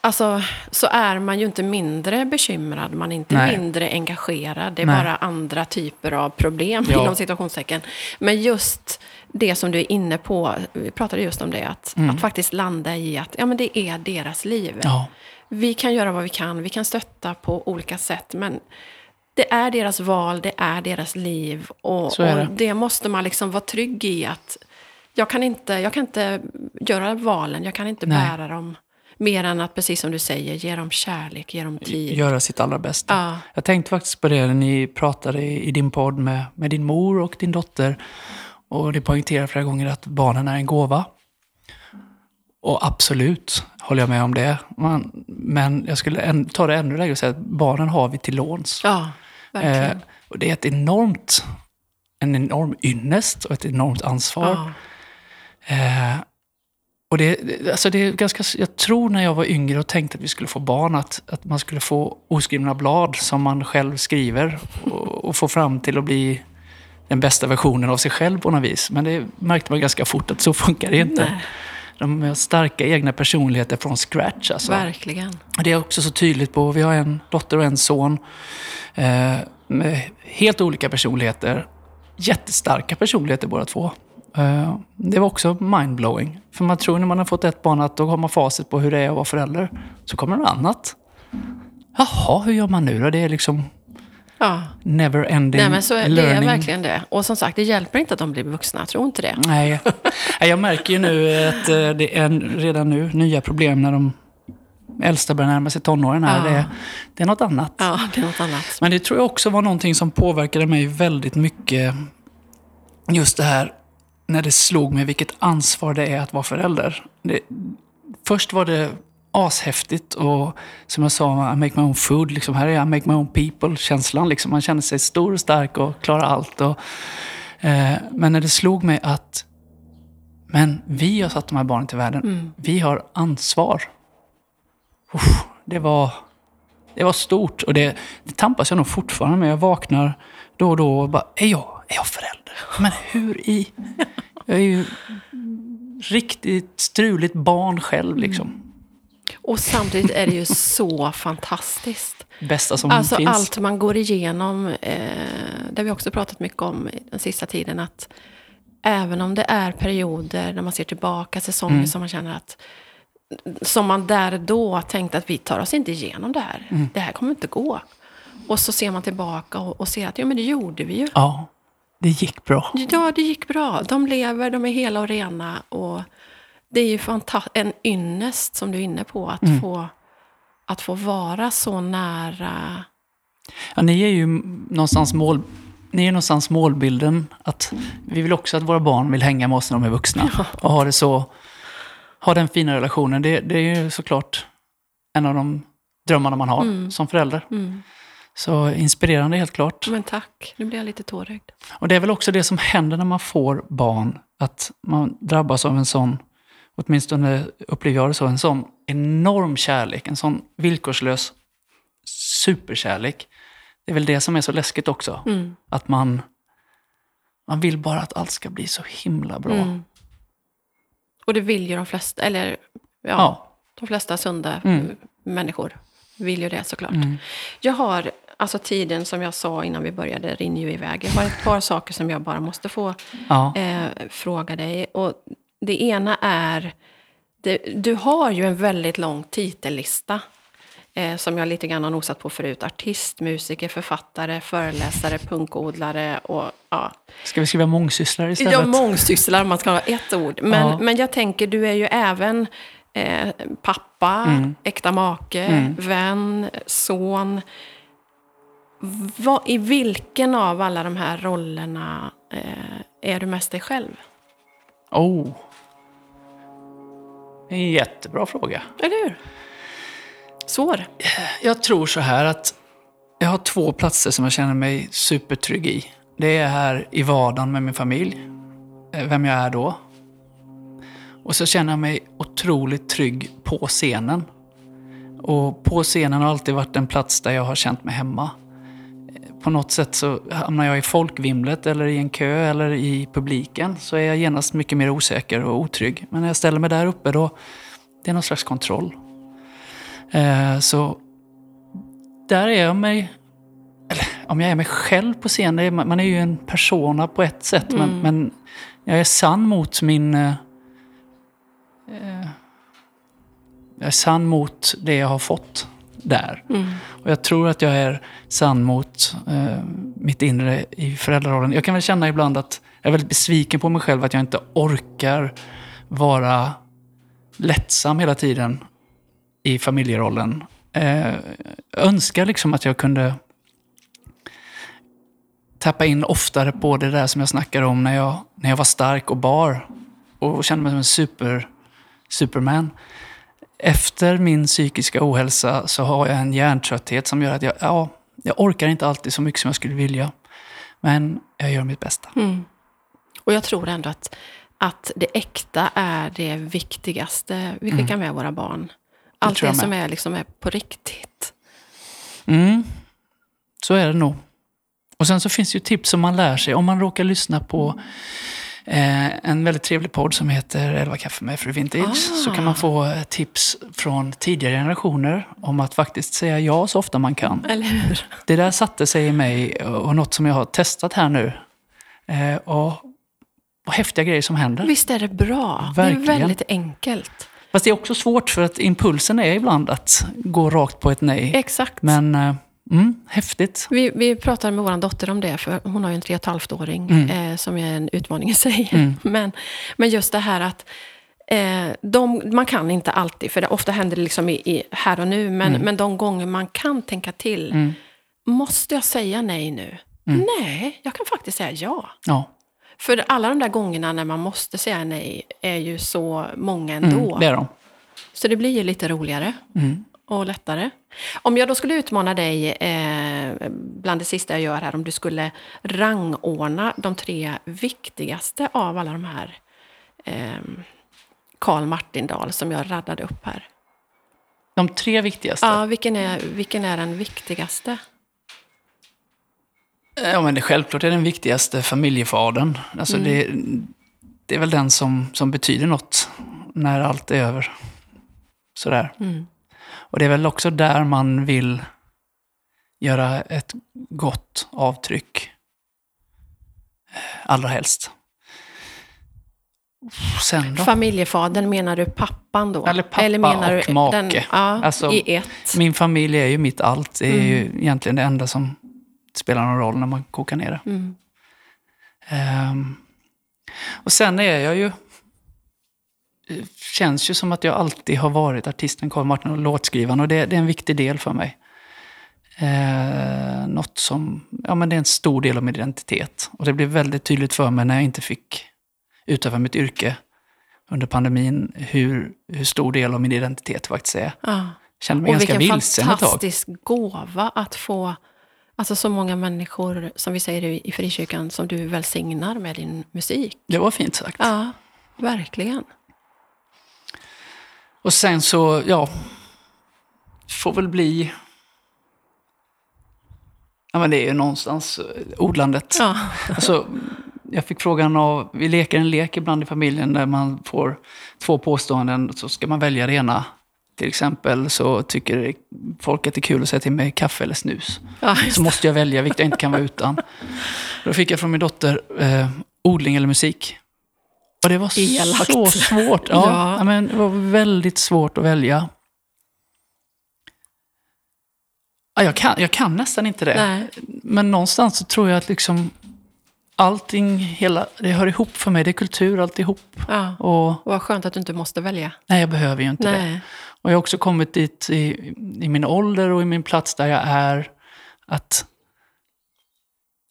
Speaker 1: alltså, så är man ju inte mindre bekymrad, man är inte
Speaker 2: Nej.
Speaker 1: mindre engagerad. Det är
Speaker 2: Nej.
Speaker 1: bara andra typer av problem
Speaker 2: Ja.
Speaker 1: inom situationstecken. Men just det som du är inne på, vi pratade just om det, att,
Speaker 2: Mm.
Speaker 1: att faktiskt landa i att ja, men det är deras liv.
Speaker 2: ja.
Speaker 1: Vi kan göra vad vi kan, vi kan stötta på olika sätt, men det är deras val, det är deras liv. Och,
Speaker 2: det.
Speaker 1: och det måste man liksom vara trygg i att jag kan inte, jag kan inte göra valen, jag kan inte
Speaker 2: Nej.
Speaker 1: bära dem. Mer än att, precis som du säger, ge dem kärlek, ge dem tid.
Speaker 2: Göra sitt allra bästa.
Speaker 1: Ja,
Speaker 2: Jag tänkte faktiskt på det när ni pratade i, i din podd med, med din mor och din dotter. Och det poängterar flera gånger att barnen är en gåva. Och absolut håller jag med om det. Man, men jag skulle ta det ännu längre och säga att barnen har vi till låns.
Speaker 1: ja.
Speaker 2: Eh, och det är ett enormt, en enorm ynnest och ett enormt ansvar.
Speaker 1: ja.
Speaker 2: Eh, och det, alltså det är ganska, jag tror när jag var yngre och tänkte att vi skulle få barn att, att man skulle få oskrivna blad som man själv skriver och, och få fram till att bli den bästa versionen av sig själv på något vis. Men det märkte man ganska fort att så funkar det inte.
Speaker 1: Nej,
Speaker 2: De har starka egna personligheter från scratch. Alltså.
Speaker 1: verkligen.
Speaker 2: Det är också så tydligt på, vi har en dotter och en son eh, med helt olika personligheter. Jättestarka personligheter båda två. Eh, det var också mindblowing. För man tror när man har fått ett barn att då har man facit på hur det är att vara förälder. Så kommer något annat. Jaha, hur gör man nu då? Det är liksom
Speaker 1: Ja.
Speaker 2: never ending
Speaker 1: Nej, men så är, det är
Speaker 2: learning.
Speaker 1: verkligen det. Och som sagt, det hjälper inte att de blir vuxna, jag tror inte det.
Speaker 2: Nej, Nej, jag märker ju nu att eh, det är redan nu nya problem när de äldsta börjar närma sig tonåren. Här.
Speaker 1: Ja.
Speaker 2: Det, är, det är något annat.
Speaker 1: Ja, det är något annat.
Speaker 2: Men det tror jag också var någonting som påverkade mig väldigt mycket. Just det här när det slog mig vilket ansvar det är att vara förälder. Det, först var det ashäftigt och som jag sa, I make my own food. Liksom, här är jag, I make my own people-känslan. Liksom. Man känner sig stor och stark och klarar allt. Och, eh, men när det slog mig att men vi har satt de här barnen till världen.
Speaker 1: Mm.
Speaker 2: Vi har ansvar. Det var det var stort och det, det tampas jag nog fortfarande med. Jag vaknar då och då och bara, är jag, är jag förälder? Men hur i? Jag är ju riktigt struligt barn själv liksom.
Speaker 1: Och samtidigt är det ju så fantastiskt.
Speaker 2: Bästa som
Speaker 1: Alltså
Speaker 2: finns.
Speaker 1: allt man går igenom, eh, det har vi också pratat mycket om den sista tiden, att även om det är perioder när man ser tillbaka, säsonger
Speaker 2: Mm.
Speaker 1: som man känner att, som man där då tänkte att vi tar oss inte igenom det här.
Speaker 2: Mm.
Speaker 1: Det här kommer inte gå. Och så ser man tillbaka och, och ser att, ja men det gjorde vi ju.
Speaker 2: Ja, det gick bra.
Speaker 1: Ja, det gick bra. De lever, de är hela och rena. Och det är ju en ynnest, som du är inne på, att,
Speaker 2: Mm.
Speaker 1: få, att få vara så nära.
Speaker 2: Ja, ni är ju någonstans mål... Ni är någonstans målbilden att vi vill också att våra barn vill hänga med oss när de är vuxna. Och ha det så... Ha den fina relationen. Det, det är ju såklart en av de drömmarna man har som förälder.
Speaker 1: Mm.
Speaker 2: Så inspirerande helt klart.
Speaker 1: Men tack, nu blir jag lite tårögd.
Speaker 2: Och det är väl också det som händer när man får barn. Att man drabbas av en sån, åtminstone upplever jag det så, en sån enorm kärlek. En sån villkorslös superkärlek. Det är väl det som är så läskigt också.
Speaker 1: Mm.
Speaker 2: Att man, man vill bara att allt ska bli så himla bra.
Speaker 1: Och det vill ju de flesta, eller ja,
Speaker 2: Ja.
Speaker 1: de flesta sunda
Speaker 2: Mm.
Speaker 1: människor vill ju det såklart.
Speaker 2: Mm.
Speaker 1: Jag har, alltså tiden som jag sa innan vi började rinner ju iväg. Jag har ett par saker som jag bara måste få
Speaker 2: Ja.
Speaker 1: eh, fråga dig. Och det ena är, det, du har ju en väldigt lång titellista. Eh, som jag lite grann har nosat på förut. Artist, musiker, författare, föreläsare, punkodlare och ja.
Speaker 2: Ska vi skriva mångsysslare istället?
Speaker 1: Ja, mångsysslar om man ska ha ett ord. Men,
Speaker 2: Ja.
Speaker 1: men jag tänker, du är ju även eh, pappa,
Speaker 2: Mm.
Speaker 1: äkta make, vän, son. Vad, I vilken av alla de här rollerna eh, är du mest dig själv?
Speaker 2: Oh. En jättebra fråga.
Speaker 1: Eller hur? Svår.
Speaker 2: Jag tror så här att jag har två platser som jag känner mig supertrygg i. Det är här i vardagen med min familj, eh, vem jag är då. Och så känner jag mig otroligt trygg på scenen. Och på scenen har alltid varit en plats där jag har känt mig hemma. Eh, på något sätt så hamnar jag i folkvimlet eller i en kö eller i publiken så är jag genast mycket mer osäker och otrygg. Men när jag ställer mig där uppe då, det är någon slags kontroll. Eh, så där är jag mig, eller om jag är mig själv på scen, är, man är ju en persona på ett sätt, men, men jag är sann mot min... Eh, eh, jag är sann mot det jag har fått där.
Speaker 1: Mm.
Speaker 2: Och jag tror att jag är sann mot eh, mitt inre i föräldrarollen. Jag kan väl känna ibland att jag är väldigt besviken på mig själv att jag inte orkar vara lättsam hela tiden i familjerollen. Eh, jag önskar liksom att jag kunde tappa in oftare på det där som jag snackade om när jag, när jag var stark och bar och kände mig som en super, superman. Efter min psykiska ohälsa så har jag en hjärntrötthet som gör att jag, ja, jag orkar inte alltid så mycket som jag skulle vilja. Men jag gör mitt bästa.
Speaker 1: Mm. Och jag tror ändå att, att det äkta är det viktigaste vi skickar med våra barn. Allt det som är, liksom är på riktigt.
Speaker 2: Mm, så är det nog. Och sen så finns det ju tips som man lär sig. Om man råkar lyssna på eh, en väldigt trevlig podd som heter 11 kaffe med fru Vintage. Så kan man få eh, tips från tidigare generationer om att faktiskt säga ja så ofta man kan.
Speaker 1: Eller hur?
Speaker 2: Det där satte sig i mig och något som jag har testat här nu. Eh, och, och häftiga grejer som händer.
Speaker 1: Visst är det bra?
Speaker 2: Verkligen.
Speaker 1: Det är väldigt enkelt.
Speaker 2: Fast det är också svårt för att impulsen är ibland att gå rakt på ett nej.
Speaker 1: Exakt.
Speaker 2: Men eh, mm, häftigt.
Speaker 1: Vi, vi pratade med vår dotter om det, för hon har ju en tre och ett halvt åring
Speaker 2: Mm.
Speaker 1: eh, som är en utmaning i sig. Men, men just det här att eh, de, man kan inte alltid, för det, ofta händer det liksom i, i här och nu, men,
Speaker 2: Mm.
Speaker 1: men de gånger man kan tänka till, måste jag säga nej nu?
Speaker 2: Mm.
Speaker 1: Nej, jag kan faktiskt säga ja.
Speaker 2: Ja,
Speaker 1: För alla de där gångerna när man måste säga nej är ju så många ändå.
Speaker 2: mm, det är de.
Speaker 1: Så det blir ju lite roligare
Speaker 2: Mm.
Speaker 1: och lättare. Om jag då skulle utmana dig, eh, bland det sista jag gör här, om du skulle rangordna de tre viktigaste av alla de här eh, Karl Martindal som jag raddade upp här.
Speaker 2: De tre viktigaste.
Speaker 1: Ja, vilken är, vilken är den viktigaste?
Speaker 2: Ja, men det, självklart är den viktigaste familjefadern. Alltså det, det är väl den som, som betyder något när allt är över. Sådär.
Speaker 1: Mm.
Speaker 2: Och det är väl också där man vill göra ett gott avtryck. Eh, Allra helst. Sen då?
Speaker 1: Familjefadern, menar du pappan då?
Speaker 2: Eller pappa och make.
Speaker 1: Den, ja,
Speaker 2: Alltså,
Speaker 1: i ett.
Speaker 2: Min familj är ju mitt allt. Det är ju
Speaker 1: Mm.
Speaker 2: egentligen det enda som spelar någon roll när man kokar ner det.
Speaker 1: Mm.
Speaker 2: Ehm, och sen är jag ju... Känns ju som att jag alltid har varit artisten Carl Martin och låtskrivaren. Och det, det är en viktig del för mig. Uh, något som... Ja, men det är en stor del av min identitet. Och det blev väldigt tydligt för mig när jag inte fick utöva mitt yrke under pandemin. Hur, hur stor del av min identitet faktiskt är.
Speaker 1: Ja.
Speaker 2: Jag kände mig
Speaker 1: Och
Speaker 2: ganska
Speaker 1: vilken
Speaker 2: vilsen ett tag.
Speaker 1: fantastisk gåva att få alltså så många människor, som vi säger i frikyrkan, som du välsignar med din musik.
Speaker 2: Det var fint sagt.
Speaker 1: Ja, verkligen.
Speaker 2: Och sen så, ja, får väl bli... Ja, men det är ju någonstans eh, odlandet.
Speaker 1: Ja.
Speaker 2: Alltså, jag fick frågan av, vi leker en lek ibland i familjen där man får två påståenden, så ska man välja det ena. Till exempel så tycker folk att det är kul att säga till mig kaffe eller snus.
Speaker 1: Ja,
Speaker 2: Så måste jag välja vilket jag inte kan vara utan. Då fick jag från min dotter eh, odling eller musik. Och det var
Speaker 1: Elakt.
Speaker 2: så svårt. Ja,
Speaker 1: Ja.
Speaker 2: Men det var väldigt svårt att välja. Ja, jag, kan, jag kan nästan inte det.
Speaker 1: Nej.
Speaker 2: Men någonstans så tror jag att liksom allting, hela, det hör ihop för mig. Det är kultur alltihop.
Speaker 1: Ja.
Speaker 2: Och
Speaker 1: Och vad skönt att du inte måste välja.
Speaker 2: nej, jag behöver ju inte det. Och jag har också kommit dit i, i min ålder och i min plats där jag är. Att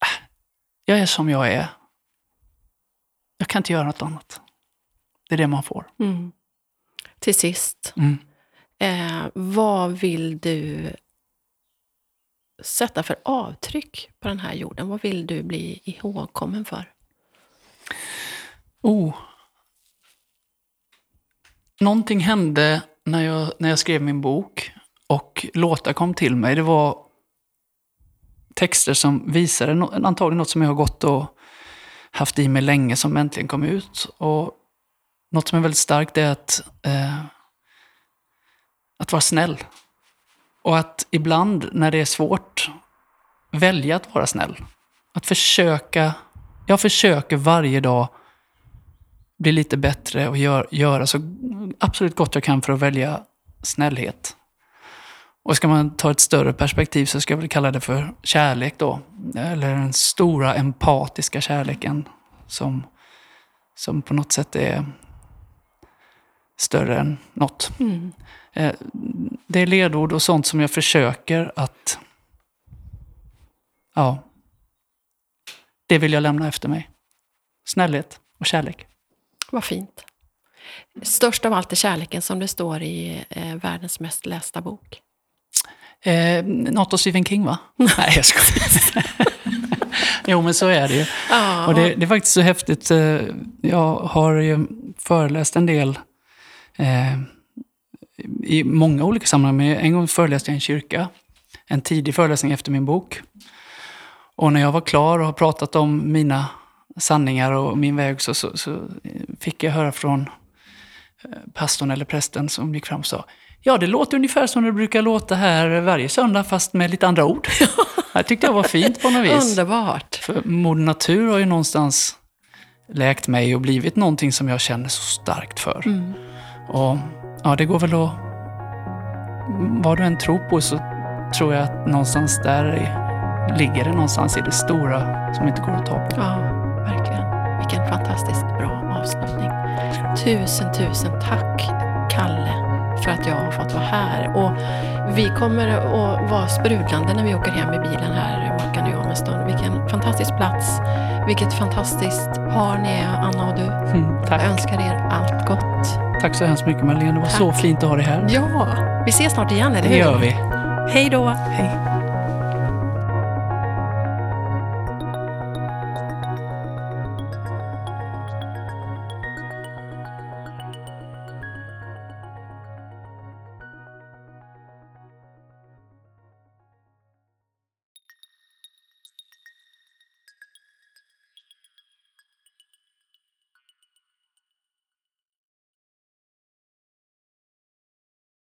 Speaker 2: äh, jag är som jag är. Jag kan inte göra något annat. Det är det man får.
Speaker 1: Mm. Till sist,
Speaker 2: Mm.
Speaker 1: eh, vad vill du sätta för avtryck på den här jorden? Vad vill du bli ihågkommen för?
Speaker 2: Oh. Någonting hände när jag, när jag skrev min bok och låtar kom till mig. Det var texter som visade no, antagligen något som jag har gått och haft i mig länge som äntligen kom ut. Och något som är väldigt starkt är att, eh, att vara snäll. Och att ibland när det är svårt välja att vara snäll. Att försöka, jag försöker varje dag bli lite bättre och gör, göra så absolut gott jag kan för att välja snällhet. Och ska man ta ett större perspektiv så ska jag väl kalla det för kärlek då. Eller den stora empatiska kärleken som, som på något sätt är större än något.
Speaker 1: Mm.
Speaker 2: Eh, Det är ledord och sånt som jag försöker att... Ja. Det vill jag lämna efter mig. Snällhet och kärlek.
Speaker 1: Vad fint. Störst av allt är kärleken som det står i eh, världens mest lästa bok.
Speaker 2: Eh, något av Stephen King, va? Nej, jag skojar. jo, men så är det ju.
Speaker 1: Ja,
Speaker 2: Och det, det är faktiskt så häftigt. eh, Jag har ju föreläst en del eh, i många olika sammanhang. Men en gång föreläste jag i en kyrka. En tidig föreläsning efter min bok. Och när jag var klar och har pratat om mina sanningar och min väg så, så, så fick jag höra från eh, pastorn eller prästen som gick fram och sa Ja, det låter ungefär som det brukar låta här varje söndag fast med lite andra ord. Det tyckte jag var fint på något vis.
Speaker 1: Underbart.
Speaker 2: För Moder Natur har ju någonstans läkt mig och blivit någonting som jag känner så starkt för.
Speaker 1: Mm.
Speaker 2: Och ja, det går väl att... Vad du än tror på så tror jag att någonstans där ligger det någonstans i det stora som inte går att ta på.
Speaker 1: Ja. Vilken fantastiskt bra avslutning. Tusen, tusen tack, Kalle, för att jag har fått vara här. Och vi kommer att vara sprudlande när vi åker hem i bilen här, Mackan och jag, om en stund. Vilken fantastisk plats. Vilket fantastiskt par ni är, Anna och du.
Speaker 2: Mm, tack.
Speaker 1: Jag önskar er allt gott.
Speaker 2: tack så hemskt mycket Marlene. Det var så
Speaker 1: Tack.
Speaker 2: fint att ha dig här.
Speaker 1: Ja, vi ses snart igen, eller
Speaker 2: Det
Speaker 1: hur?
Speaker 2: gör vi.
Speaker 1: Hej då!
Speaker 2: Hej.